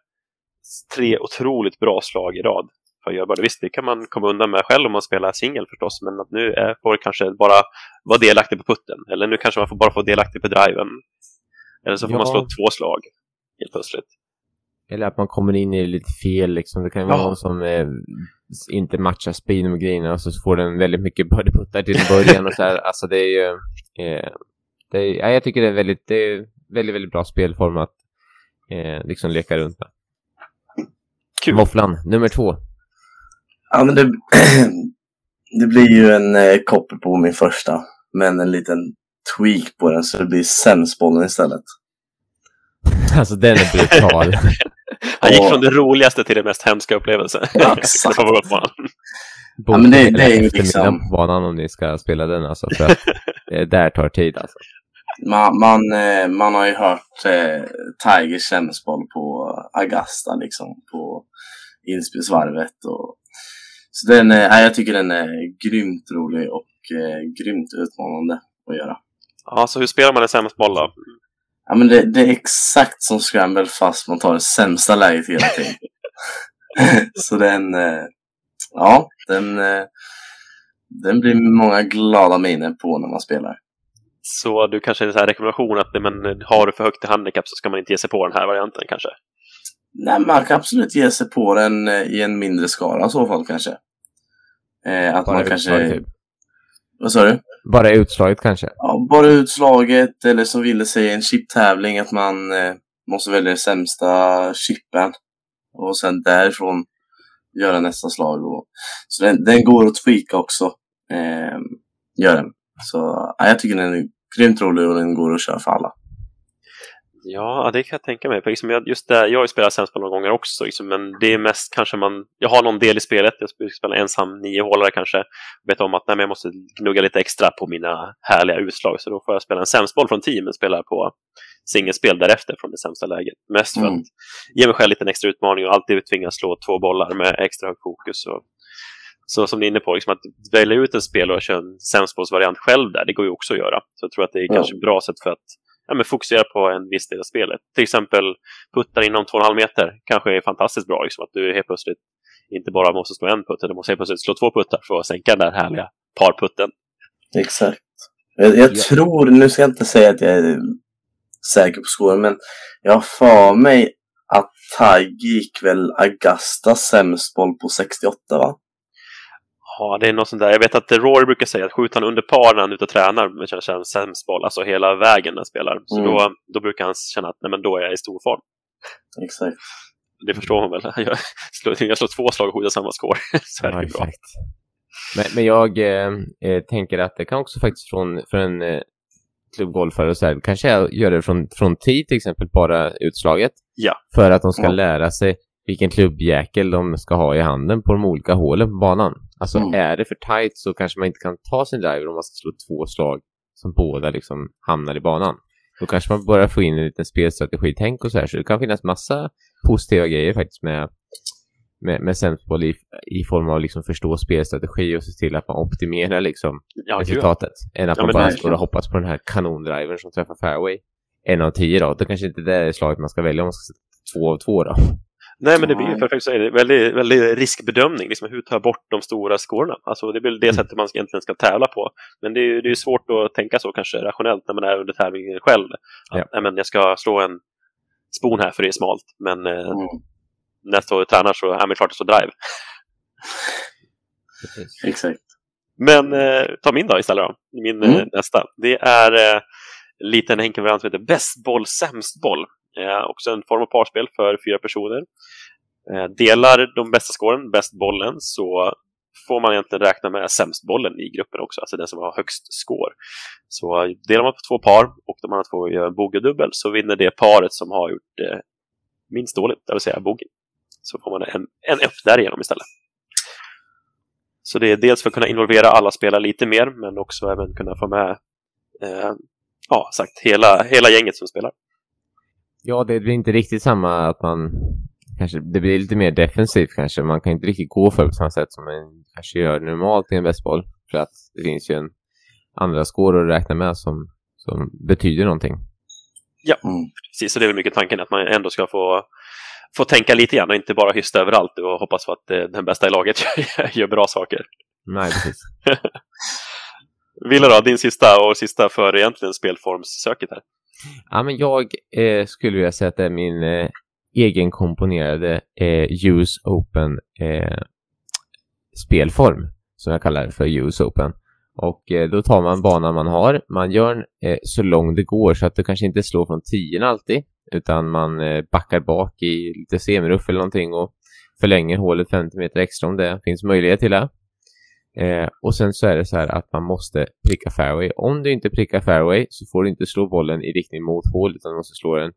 tre otroligt bra slag i rad för att göra birdie. Visst, det kan man komma undan med själv om man spelar singel förstås, men att nu får kanske bara vara delaktig på putten. Eller nu kanske man får bara få delaktig på driven. Eller så får Ja. man slå två slag helt plötsligt. Eller att man kommer in i lite fel liksom. Det kan ju vara Ja. någon som eh, inte matchar speeden med grejerna och så får den väldigt mycket birdie-puttar till början och så här. Alltså det är ju... Eh, det är, ja, jag tycker det är väldigt, det är väldigt, väldigt bra spelform att eh, liksom leka runt med. Kul! Våfflan, nummer två. Ja, men det, [CLEARS THROAT] det blir ju en eh, koppel på min första. Men en liten tweak på den så det blir sämstbollen istället. Alltså den är brutal. [LAUGHS] Han gick från det roligaste till det mest hemska upplevelsen. Ja, [LAUGHS] exakt. Ja, men det- det är ju liksom- på banan om ni ska spela den alltså. För att det [LAUGHS] där tar tid alltså. Man, man, eh, man har ju hört eh, Tigers sämstboll på Augusta liksom. På inspelsvarvet. Och, så den, är- nej, jag tycker den är grymt rolig och eh, grymt utmanande att göra. Ja, så hur spelar man en sämstboll då? Ja, men det, det är exakt som Scramble fast man tar det sämsta läget hela tiden. [LAUGHS] så den, eh, ja, den, eh, den blir många glada miner på när man spelar. Så du kanske är en här rekommendation att men, har du för högt i handikapp så ska man inte ge sig på den här varianten kanske? Nej, man kan absolut ge sig på den eh, i en mindre skala i så fall kanske. Eh, att Bara man kanske... typ. Vad sa du? Bara utslaget kanske. Ja, bara utslaget eller som ville säga en chiptävling att man eh, måste välja den sämsta chippen. Och sen därifrån göra nästa slag. Och, så den, den går att tweaka också. Eh, gör den. Så ja, jag tycker den är grymt rolig och den går att köra för alla. Ja, det kan jag tänka mig. För liksom jag, just det, jag har ju spelat sämstboll några gånger också, liksom, men det är mest kanske man... Jag har någon del i spelet, jag sp- spelar ensam niohålare kanske. Vet om att nej, jag måste gnugga lite extra på mina härliga utslag, så då får jag spela en sämstboll från teamet, spela på singelspel därefter från det sämsta läget. Mest för Mm. att ge mig själv lite extra utmaning och alltid tvingas slå två bollar med extra högt fokus. Och, så som ni är inne på, liksom att välja ut en spelare och köra en sämstbollsvariant själv där, det går ju också att göra. Så jag tror att det är Ja. kanske ett bra sätt för att ja, men fokusera på en viss del av spelet. Till exempel puttar inom 2,5 meter kanske är fantastiskt bra. Liksom, att du helt plötsligt inte bara måste slå en putt, utan du måste helt plötsligt slå två puttar för att sänka den där härliga parputten. Exakt. Jag, jag Ja. tror, nu ska jag inte säga att jag är säker på skolan, men jag har för mig att Tig gick väl Augusta sämst boll på 68 va? Ja, det är något sånt där. Jag vet att Rory brukar säga att skjuter han under par när han är ute och tränar med känner sig sämst boll, alltså hela vägen när han spelar, så Mm. då, då brukar han känna att nej, men då är jag i stor form. Exakt. Det förstår man väl. [LAUGHS] Jag slår, jag slår två slag och skjuter samma score. [LAUGHS] så är det Ja, ju bra. exakt. Men, men jag eh, eh, tänker att det kan också faktiskt från, för en eh, klubbgolfare och så här, kanske jag gör det från, från tid till exempel, bara utslaget. Ja. För att de ska Ja. lära sig vilken klubbjäkel de ska ha i handen på de olika hålen på banan. Alltså Mm. är det för tight så kanske man inte kan ta sin driver om man ska slå två slag som båda liksom hamnar i banan. Då kanske man börjar få in en liten spelstrategi-tänk och så här. Så det kan finnas massa positiva grejer faktiskt med, med, med Sensboll i, i form av liksom förstå spelstrategi och se till att man optimerar liksom Ja, resultatet. Än att Ja, man bara står och hoppas på den här kanondrivern som träffar fairway. En av tio då. Då kanske inte det är slaget man ska välja om man ska sätta två av två då. Nej, men det blir ju perfekt väldigt, väldigt riskbedömning. Liksom, hur tar jag bort de stora scorerna? Alltså, det är väl det Mm. sättet man egentligen ska tävla på. Men det är ju det är ju svårt att tänka så kanske rationellt när man är under tävlingen själv. Att, Ja. nej, men jag ska slå en spon här för det är smalt. Men eh, Mm. när jag står och tränar så är det klart att stå drive. [LAUGHS] Exakt. Men eh, ta min då istället då. Min eh, Mm. nästa. Det är eh, en liten enkel variant som heter bäst boll, sämst boll. Eh, också en form av parspel för fyra personer. Eh, delar de bästa scoren, bäst bollen, så får man egentligen räkna med sämst bollen i gruppen också, alltså den som har högst score. Så delar man på två par och de andra två gör en bogeydubbel så vinner det paret som har gjort eh, minst dåligt, det vill säga bogey. Så får man en, en F därigenom istället. Så det är dels för att kunna involvera alla spelare lite mer, men också även kunna få med eh, ja, sagt, hela, hela gänget som spelar. Ja, det blir inte riktigt samma att man kanske, det blir lite mer defensivt kanske. Man kan inte riktigt gå för på samma sätt som man kanske gör normalt i en bästboll. För att det finns ju en andra skår att räkna med som, som betyder någonting. Ja, mm. precis. Så det är väl mycket tanken att man ändå ska få, få tänka lite grann och inte bara hysta överallt och hoppas på att eh, den bästa i laget [LAUGHS] gör bra saker. Nej, precis. [LAUGHS] Villa då, din sista och sista för egentligen spelformssöket här. Ja, men jag eh, skulle vilja säga att det är min eh, egenkomponerade eh, Use Open eh, spelform som jag kallar det för Use Open. Och eh, då tar man banan man har, man gör den eh, så lång det går så att du kanske inte slår från 10 alltid utan man eh, backar bak i lite semiruff eller någonting och förlänger hålet 50 meter extra om det finns möjlighet till det. Eh, och sen så är det så här att man måste pricka fairway. Om du inte prickar fairway så får du inte slå bollen i riktning mot hål utan du måste slå den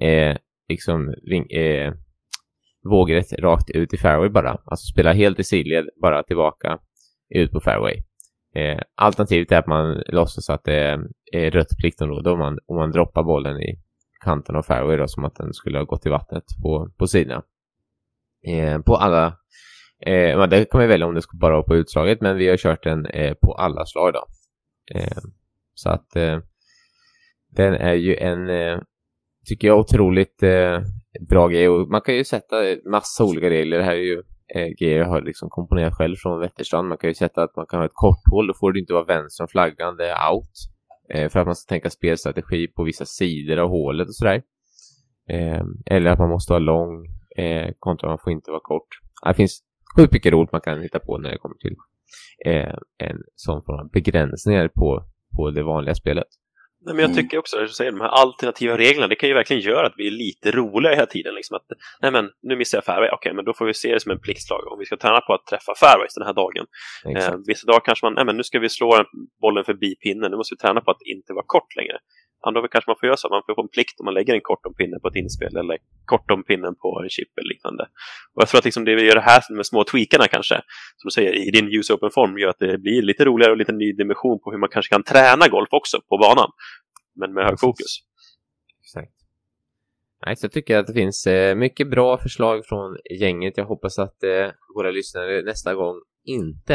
eh, liksom ring, eh, vågrätt rakt ut i fairway bara. Alltså spela helt i sidled bara tillbaka ut på fairway. Eh, alternativet är att man låtsas att det är, rött pliktområde om man, om man droppar bollen i kanten av fairway då, som att den skulle ha gått i vattnet på, på sidan. Eh, på alla Eh, det kan man välja om det ska bara vara på utslaget, men vi har kört den eh, på alla slag då. Eh, så att eh, den är ju en, eh, tycker jag, otroligt eh, bra grej. Och man kan ju sätta massa olika regler. Det här är ju eh, grejer jag har liksom komponerat själv från Wetterstrand. Man kan ju sätta att man kan ha ett kort hål, då får det inte vara vänster om flaggan, det är out. Eh, för att man ska tänka spelstrategi på vissa sidor av hålet och sådär. Eh, eller att man måste ha lång eh, kontra man får inte vara kort. Det finns sjukt mycket roligt man kan hitta på när det kommer till eh, en sån form av begränsningar på, på det vanliga spelet. Nej, men jag mm. tycker också, att säger, de här alternativa reglerna, det kan ju verkligen göra att vi är lite roliga hela tiden. Liksom att, nej men, nu missar jag fairway, okej, men då får vi se det som en pliktslag. Om vi ska träna på att träffa fairways den här dagen. Eh, vissa dagar kanske man, nej men nu ska vi slå bollen förbi pinnen, nu måste vi träna på att inte vara kort längre andra kanske man får göra så. Man får få en plikt om man lägger en kort om pinnen på ett inspel eller kort om pinnen på en chip eller liknande. Och jag tror att liksom det vi gör här med små tweakarna kanske, som du säger, i din use open form gör att det blir lite roligare och lite ny dimension på hur man kanske kan träna golf också på banan. Men med hög fokus. Exakt. Nej, så jag tycker att det finns eh, mycket bra förslag från gänget. Jag hoppas att eh, våra lyssnare nästa gång inte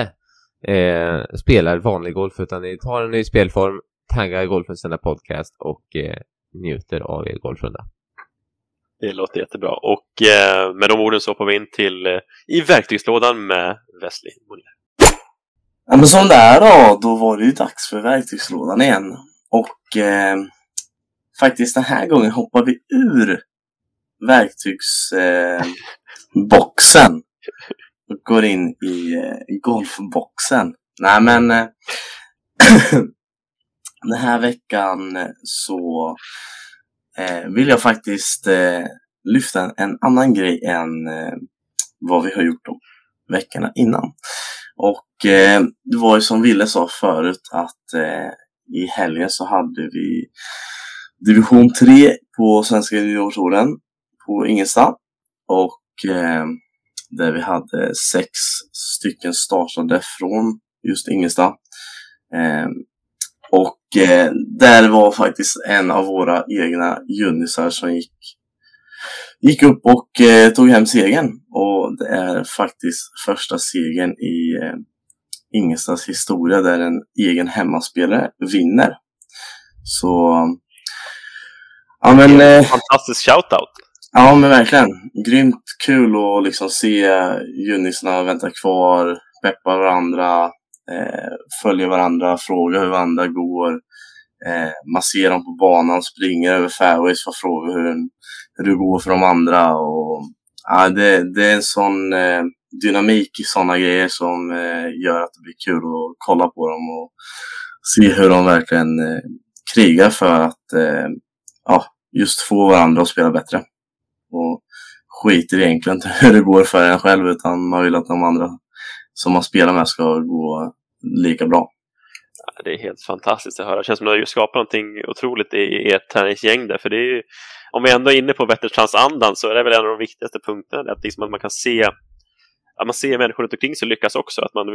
eh, spelar vanlig golf utan ni tar en ny spelform, taggar Golfens podcast och eh, njuter av er golfrunda. Det låter jättebra. Och eh, med de orden så hoppar vi in till eh, i verktygslådan med Wesley Monier. Ja, men som det är då, då var det ju dags för verktygslådan igen. Och eh, faktiskt den här gången hoppar vi ur verktygsboxen. Eh, och går in i eh, golfboxen. Nej men eh, [CLEARS THROAT] Den här veckan så eh, vill jag faktiskt eh, lyfta en, en, annan grej än eh, vad vi har gjort de veckorna innan. Och eh, det var ju som Ville sa förut att eh, i helgen så hade vi division 3 på Svenska juniortouren på Ingelstad. Och eh, där vi hade sex stycken startade från just Ingelstad. Eh, och eh, där var faktiskt en av våra egna junisar som gick, gick upp och eh, tog hem segern. Och det är faktiskt första segern i eh, Ingestads historia där en egen hemmaspelare vinner. Så... Ja men... Eh, Fantastisk shoutout! Ja men verkligen. Grymt kul att liksom se junisarna vänta kvar, peppa varandra, eh, följer varandra, frågar hur varandra går. Eh, man ser dem på banan, springer över fairways och frågar hur, hur det går för de andra. Och, ja, det, det är en sån eh, dynamik i sådana grejer som eh, gör att det blir kul att kolla på dem och se hur de verkligen eh, krigar för att eh, ja, just få varandra att spela bättre. Och skiter egentligen inte [LAUGHS] hur det går för en själv utan man vill att de andra som man spelar med ska gå lika bra. det är helt fantastiskt att höra. Det känns som att du har skapat någonting otroligt i ert träningsgäng där. För det är ju, om vi ändå är inne på Wetterstrands andan så är det väl en av de viktigaste punkterna. Att, liksom att man kan se att man ser människor runt omkring sig lyckas också. Att man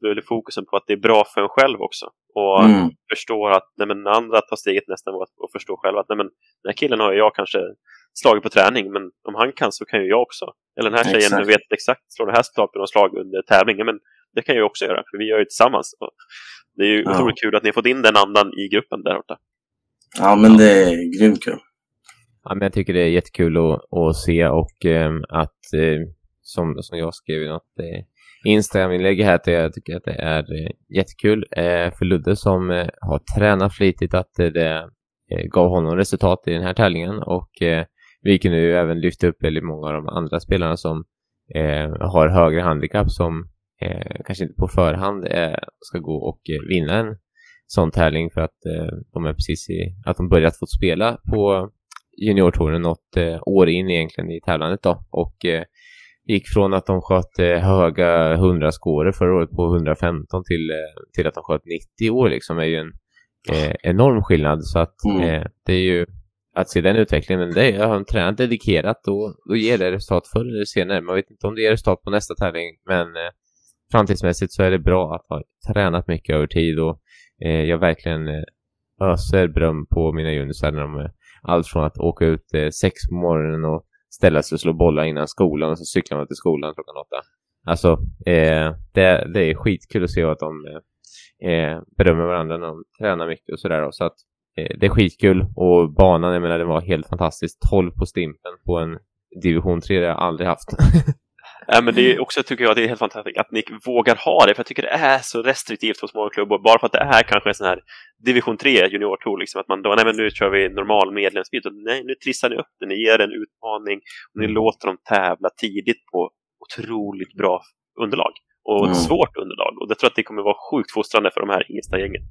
väljer fokusen på att det är bra för en själv också. Och mm. förstår att nej, men, andra tar steget nästan och förstår själva att nej, men, den här killen har jag kanske slagit på träning, men om han kan så kan ju jag också. Eller den här tjejen exakt. vet exakt, slår det här slaget och slag under tävlingen, men det kan jag också göra, för vi gör det tillsammans. Det är ju ja. otroligt kul att ni har fått in den andan i gruppen där borta. Ja, men det är grymt kul. Ja, men jag tycker det är jättekul att, att se och eh, att, eh, som, som jag skrev i något eh, Instagram-inlägg här, att jag tycker att det är eh, jättekul eh, för Ludde som har tränat flitigt att det gav honom resultat i den här tävlingen och vi kan nu även lyfta upp väldigt många av de andra spelarna som har högre handikapp som kanske inte på förhand ska gå och vinna en sån tävling för att de är precis i, att de börjat få spela på juniortouren något år in egentligen i tävlandet då och gick från att de sköt eh, höga 100 skåror förra året på 115 till, eh, till att de sköt 90 år liksom är ju en eh, enorm skillnad. Så att mm. eh, det är ju att se den utvecklingen, men det är, har de tränat dedikerat då, då ger det resultat förr eller senare. Man vet inte om det ger resultat på nästa tävling, men eh, framtidsmässigt så är det bra att ha tränat mycket över tid och eh, jag verkligen eh, öser beröm på mina junisar när de eh, allt från att åka ut eh, sex på morgonen och ställa sig och slå bollar innan skolan och så cyklar man till skolan klockan åtta. Alltså, eh, det, det är skitkul att se att de eh, eh berömmer varandra när de tränar mycket och sådär. Så att det är skitkul och banan, jag menar, det var helt fantastiskt. 12 på Stimpen på en division 3, det har jag aldrig haft. [LAUGHS] Ja, men det är också, tycker jag, det är helt fantastiskt att ni vågar ha det, för jag tycker det är så restriktivt hos många klubbar, bara för att det är kanske en sån här division 3 juniortour, liksom, att man då, nej men nu kör vi normal medlemsbit, nej nu trissar ni upp det, ni ger en utmaning, och ni mm. låter dem tävla tidigt på otroligt bra underlag, och mm. svårt underlag, och jag tror att det kommer vara sjukt fostrande för de här Ingelstad-gängen.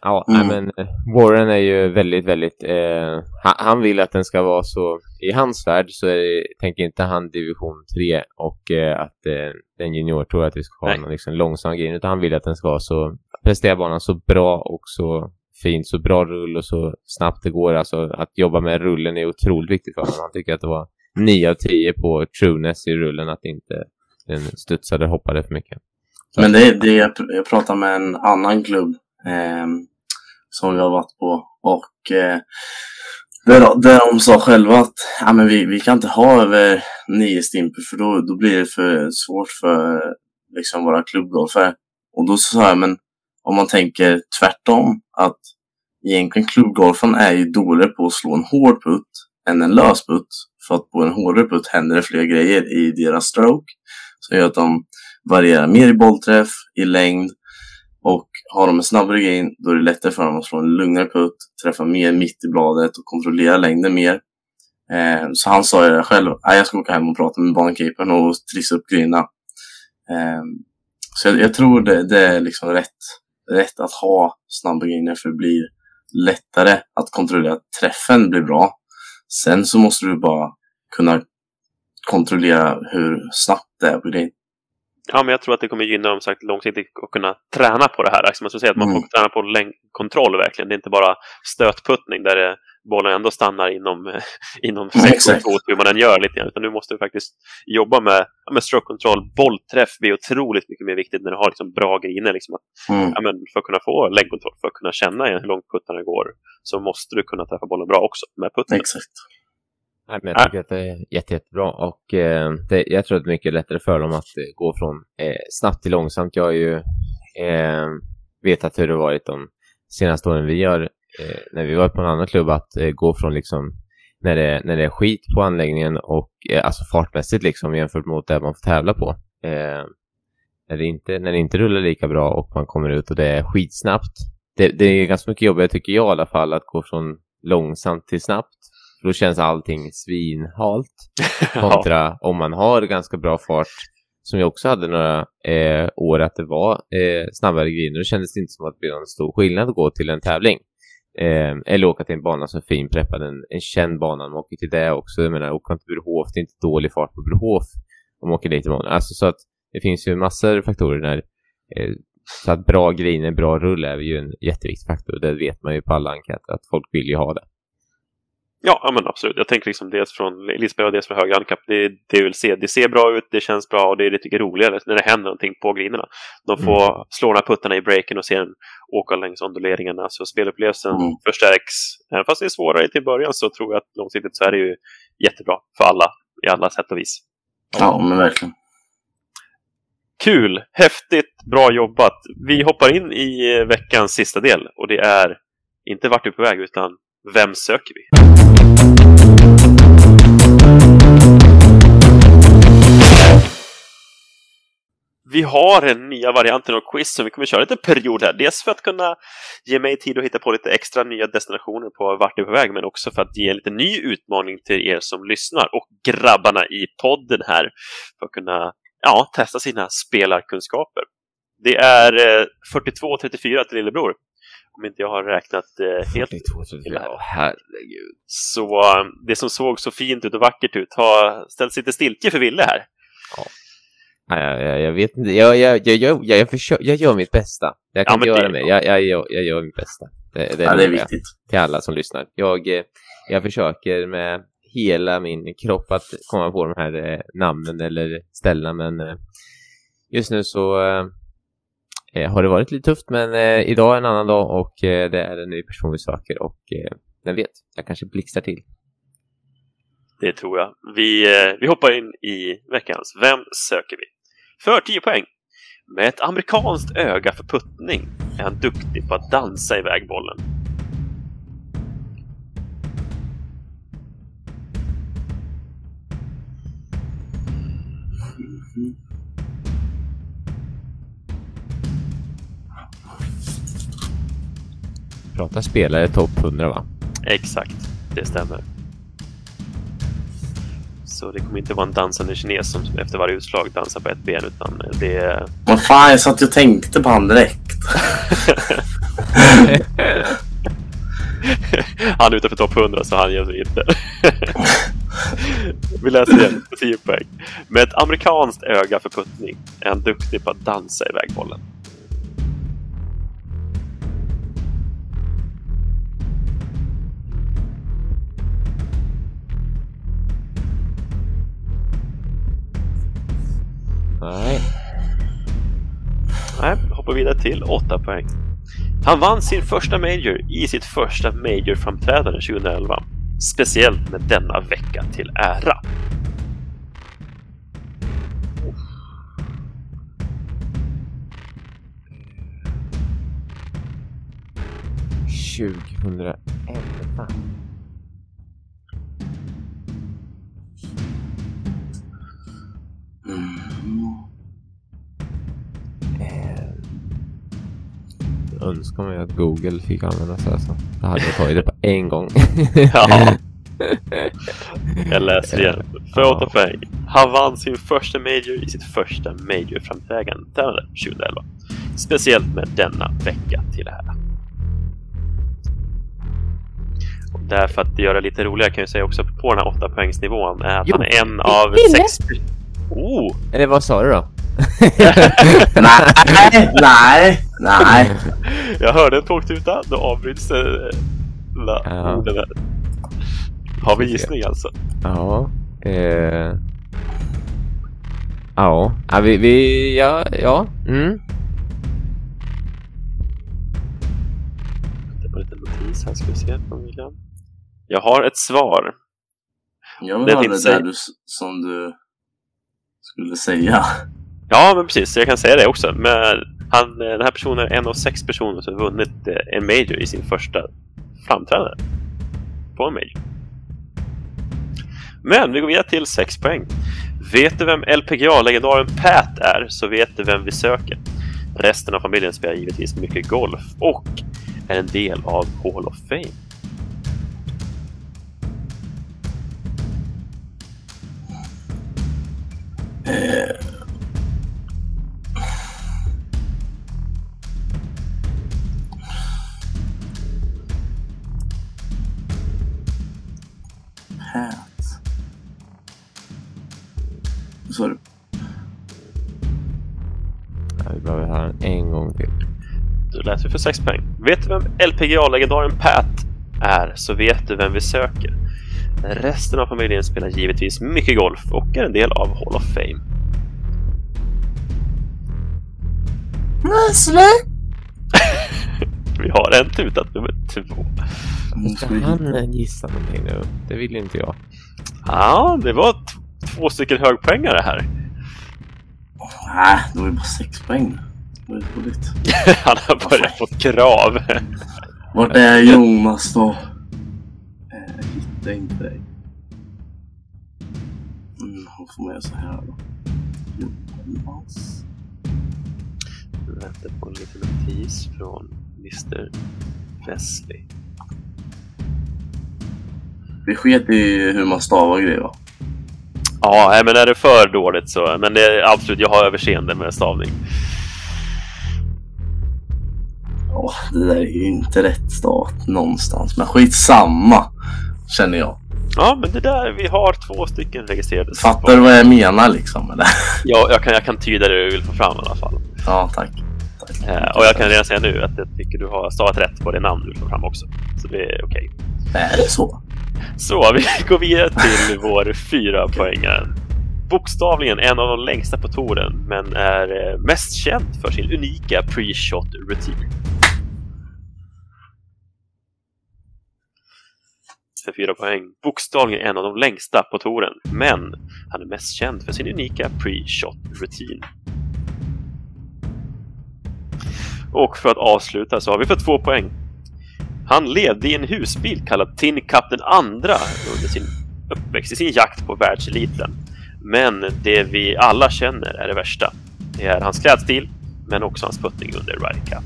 Ja, mm. men eh, Warren är ju väldigt, väldigt... Eh, han, han, vill att den ska vara så... I hans värld så är, tänker inte han division 3 och eh, att eh, den junior tror att vi ska ha Nej. någon liksom, långsam grej, utan han vill att den ska vara så... Prestera banan så bra och så fint, så bra rull och så snabbt det går. Alltså att jobba med rullen är otroligt viktigt för honom. Han tycker att det var 9 av 10 på trueness i rullen, att inte den studsade hoppade för mycket. Men det är det jag, jag pratade med en annan klubb Ehm, som vi har varit på. Och eh, där, där de sa själva att ja, men vi, vi kan inte ha över nio stimper för då, då blir det för svårt för liksom, våra klubbgolfare. Och då sa jag, men om man tänker tvärtom, att egentligen klubbgolfen är ju dåligare på att slå en hård putt än en lös putt. För att på en hårdare putt händer det fler grejer i deras stroke. Så gör att de varierar mer i bollträff, i längd och har de en snabbare gain, då är det lättare för dem att slå en lugnare putt, träffa mer mitt i bladet och kontrollera längden mer. Eh, så han sa ju det själv, jag ska åka hem och prata med bankkeepern och trissa upp grejerna. Eh, så jag, jag, tror det, det, är liksom rätt, rätt att ha snabba grejer för det blir lättare att kontrollera att träffen blir bra. Sen så måste du bara kunna kontrollera hur snabbt det är på grejen. Ja, men jag tror att det kommer gynna dem sagt, långsiktigt att kunna träna på det här. Alltså man ska säga att man mm. får träna på kontroll verkligen. Det är inte bara stötputtning där det, bollen ändå stannar inom, [LAUGHS] inom sex och hur man än gör lite grann. Utan nu måste du faktiskt jobba med, med stroke control. Bollträff blir otroligt mycket mer viktigt när du har liksom bra griner. Liksom att, mm. ja, men för att kunna få läggkontroll, för att kunna känna hur långt puttarna går, så måste du kunna träffa bollen bra också med putten. Exakt. Nej, men jag tycker att det är jätte, jättebra och eh, det, jag tror att det är mycket lättare för dem att eh, gå från eh, snabbt till långsamt. Jag har ju eh, vetat hur det varit de senaste åren vi har, eh, när vi var på en annan klubb, att eh, gå från liksom när det, när det är skit på anläggningen och alltså fartmässigt liksom jämfört mot det man får tävla på. när, det inte, när det inte rullar lika bra och man kommer ut och det är skitsnabbt. Det, det är ganska mycket jobbigare tycker jag i alla fall att gå från långsamt till snabbt för då känns allting svinhalt. [LAUGHS] Kontra om man har ganska bra fart, som jag också hade några eh, år att det var eh, snabbare griner. Då kändes det inte som att det blev någon stor skillnad att gå till en tävling. Eh, eller åka till en bana som är fin preppad, en, en känd bana. Man åker till det också. Jag menar, åka till Brohof, det är inte dålig fart på Brohof om man åker dit imorgon. Alltså så att det finns ju massor av faktorer där. Eh, så att bra griner, bra rull är ju en jätteviktig faktor. Det vet man ju på alla enkäter att folk vill ju ha det. Ja, ja, men absolut. Jag tänker liksom dels från elitspelare och dels från högre handikapp. Det, det vill se. Det ser bra ut, det känns bra och det är lite roligare när det händer någonting på grinerna. De får mm. slå här puttarna i breaken och sen åka längs onduleringarna. Så spelupplevelsen mm. förstärks. Även fast det är svårare till början så tror jag att långsiktigt så är det ju jättebra för alla i alla sätt och vis. Ja, men verkligen. Kul! Häftigt! Bra jobbat! Vi hoppar in i veckans sista del och det är inte vart du är på väg utan vem söker vi? Vi har en nya varianten av quiz som vi kommer köra lite period här. Dels för att kunna ge mig tid att hitta på lite extra nya destinationer på vart vi är på väg, men också för att ge en lite ny utmaning till er som lyssnar och grabbarna i podden här för att kunna ja, testa sina spelarkunskaper. Det är eh, 42-34 till lillebror om inte jag har räknat eh, helt 42, Ja, herregud. Så eh, det som såg så fint ut och vackert ut har ställts lite stiltje för Ville här. Ja. Jag, jag, jag vet inte, jag, jag, jag, jag, jag, försöker, jag gör mitt bästa. Jag kan ja, inte göra mer, jag, jag, jag, jag gör mitt bästa. Det, det, ja, det är viktigt. Till alla som lyssnar. Jag, eh, jag försöker med hela min kropp att komma på de här eh, namnen eller ställena, men eh, just nu så eh, har det varit lite tufft, men eh, idag är en annan dag och eh, det är en ny person vi söker och eh, vem vet, jag kanske blixtrar till. Det tror jag. Vi, eh, vi hoppar in i veckans Vem söker vi? För 10 poäng. Med ett amerikanskt öga för puttning är han duktig på att dansa iväg bollen. Prata spelare topp 100 va? Exakt, det stämmer. Så det kommer inte vara en dansande kines som efter varje utslag dansar på ett ben utan det är... Vad fan, jag satt och tänkte på han direkt. [LAUGHS] han är utanför topp 100 så han ger sig inte. [LAUGHS] Vi läser igen, 10 poäng. Med ett amerikanskt öga för puttning är han duktig på att dansa iväg bollen. Nej. Nej, hoppar vidare till 8 poäng. Han vann sin första Major i sitt första Major-framträdande 2011. Speciellt med denna vecka till ära. Tjugohundraelva. Önskar mig att Google fick användas alltså. Då hade jag tagit det på en gång. [LAUGHS] ja. Jag läser igen. För ja. poäng. Han vann sin första Major i sitt första Major-framträdande 2011. Speciellt med denna vecka till ära. Och därför att göra det lite roligare kan jag säga också på den här 8 poängsnivån är att jo, han är en av sex... Oh! Eller vad sa du då? Nej, nej, nej. Jag hörde en tågtuta, då avbryts eh, ja. orden här. Har vi gissning alltså? Ja. Eh. Ja. ja, vi, vi, ja, ja. Mm. Det var lite notis här, ska vi se från William. Jag har ett svar. Jag vill ha det där du, som du skulle säga. Ja, men precis. Jag kan säga det också. Men han, eh, den här personen är en av sex personer som vunnit eh, en Major i sin första framträdande på en Major. Men vi går vidare till 6 poäng. Vet du vem LPGA-legendaren Pat är så vet du vem vi söker. Resten av familjen spelar givetvis mycket golf och är en del av Hall of Fame. Eh, Vi för sex poäng. Vet du vem LPGA-legendaren Pat är så vet du vem vi söker. Resten av familjen spelar givetvis mycket golf och är en del av Hall of Fame. Wesley! [LAUGHS] Vi har en tutat nummer två. Ska han gissa någonting nu? Det vill inte jag. Ja, det var två stycken högpoängare här. Nej, det var ju bara sex poäng. Roligt. [LAUGHS] Han har börjat få krav. Vart är Jonas då? Eh, Jag hittar inte dig. Mm, han får med så här då. Jonas. Väntar på en liten notis från Mr. Wesley. Vi sket i hur man stavar grejer va? Ja, men är det för dåligt så... Men det är absolut, jag har överseende med stavning. Det där är ju inte rätt stat någonstans. Men skitsamma. Känner jag. Ja, men det där, vi har två stycken registrerade. Fattar du vad jag menar liksom? Eller? Ja, jag kan, jag kan tyda det du vill få fram i alla fall. Ja, tack. tack. Eh, och jag kan redan säga nu att jag tycker du har stavat rätt på det namn du vill få fram också. Så det är okej. Är det så? Så, vi [LAUGHS] går vidare till vår fyra poängare. Bokstavligen en av de längsta på touren, men är eh, mest känd för sin unika pre-shot rutin. För fyra poäng. Bokstavligen en av de längsta på touren, men han är mest känd för sin unika pre-shot rutin. Och för att avsluta så har vi för två poäng. Han levde i en husbil kallad Tin Cup den andra under sin uppväxt i sin jakt på världseliten. Men det vi alla känner är det värsta. Det är hans klädstil, men också hans puttning under Ryder Cup.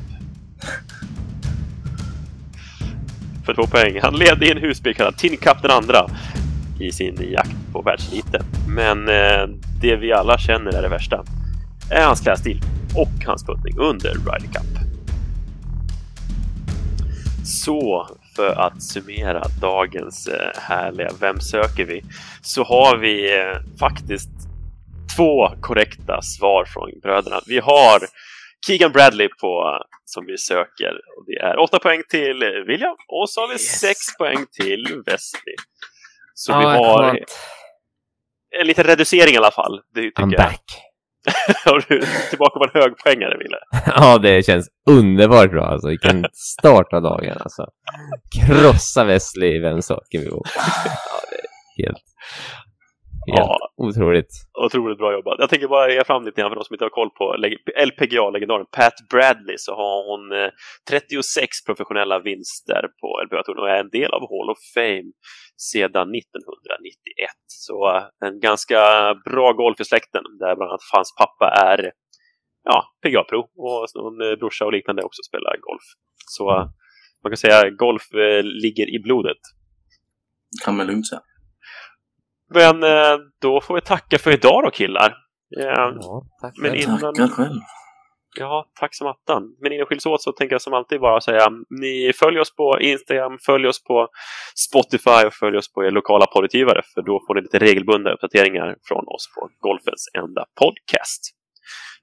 [LAUGHS] För två poäng. Han ledde i en husbil kallad Tin Cup den andra i sin jakt på världseliten. Men eh, det vi alla känner är det värsta. Är hans klädstil och hans puttning under Ryder Cup. Så för att summera dagens eh, härliga Vem söker vi? Så har vi eh, faktiskt två korrekta svar från bröderna. Vi har Keegan Bradley på, som vi söker. Och det är åtta poäng till William och så har vi Yes. sex poäng till Wesley. Så Ja, vi har en liten reducering i alla fall. Det tycker I'm jag. back. [LAUGHS] Har du tillbaka på en högpoängare, Wille? [LAUGHS] Ja, det känns underbart bra. Alltså, vilken [LAUGHS] start av dagen. Alltså. Krossa Wesley i Vem söker vi? Ja, det är helt Ja. otroligt. Otroligt bra jobbat. Jag tänker bara ge fram lite grann för de som inte har koll på leg- LPGA-legendaren Pat Bradley så har hon eh, 36 professionella vinster på LPGA-touren och är en del av Hall of Fame sedan 1991. Så eh, en ganska bra golf i släkten där bland annat hans pappa är ja, PGA-pro och någon eh, brorsa och liknande också spelar golf. Så eh, man kan säga golf eh, ligger i blodet. Kan man lugnt säga. Men eh, då får vi tacka för idag då killar. Eh, Ja, tack Men innan- Tackar själv. Ja, tack som attan. Men innan vi skiljs åt så tänker jag som alltid bara säga ni följer oss på Instagram, följ oss på Spotify och följ oss på er lokala poddutgivare för då får ni lite regelbundna uppdateringar från oss på Golfens enda podcast.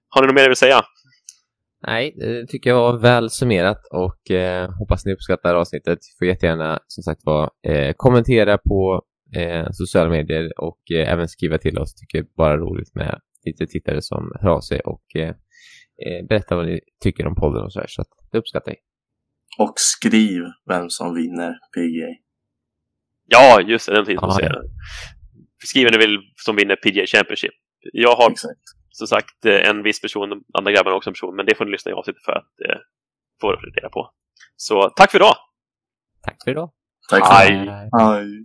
Har ni något mer att säga? Nej, det tycker jag var väl summerat och eh, hoppas ni uppskattar avsnittet. Får jättegärna som sagt var eh, kommentera på eh, sociala medier och eh, även skriva till oss. Tycker bara roligt med lite tittare som hör av sig och eh, eh, berätta vad ni tycker om podden och så här. Så att det uppskattar jag. Och skriv vem som vinner PGA. Ja, just det, den finns Ja, att säga. ja. Skriver ni väl som vinner PGA Championship. Jag har Exakt. som sagt eh, en viss person, andra grabbarna också en person, men det får ni lyssna i avsnittet för att eh, få reda på. Så tack för idag! Tack för idag. Tack för. Hej.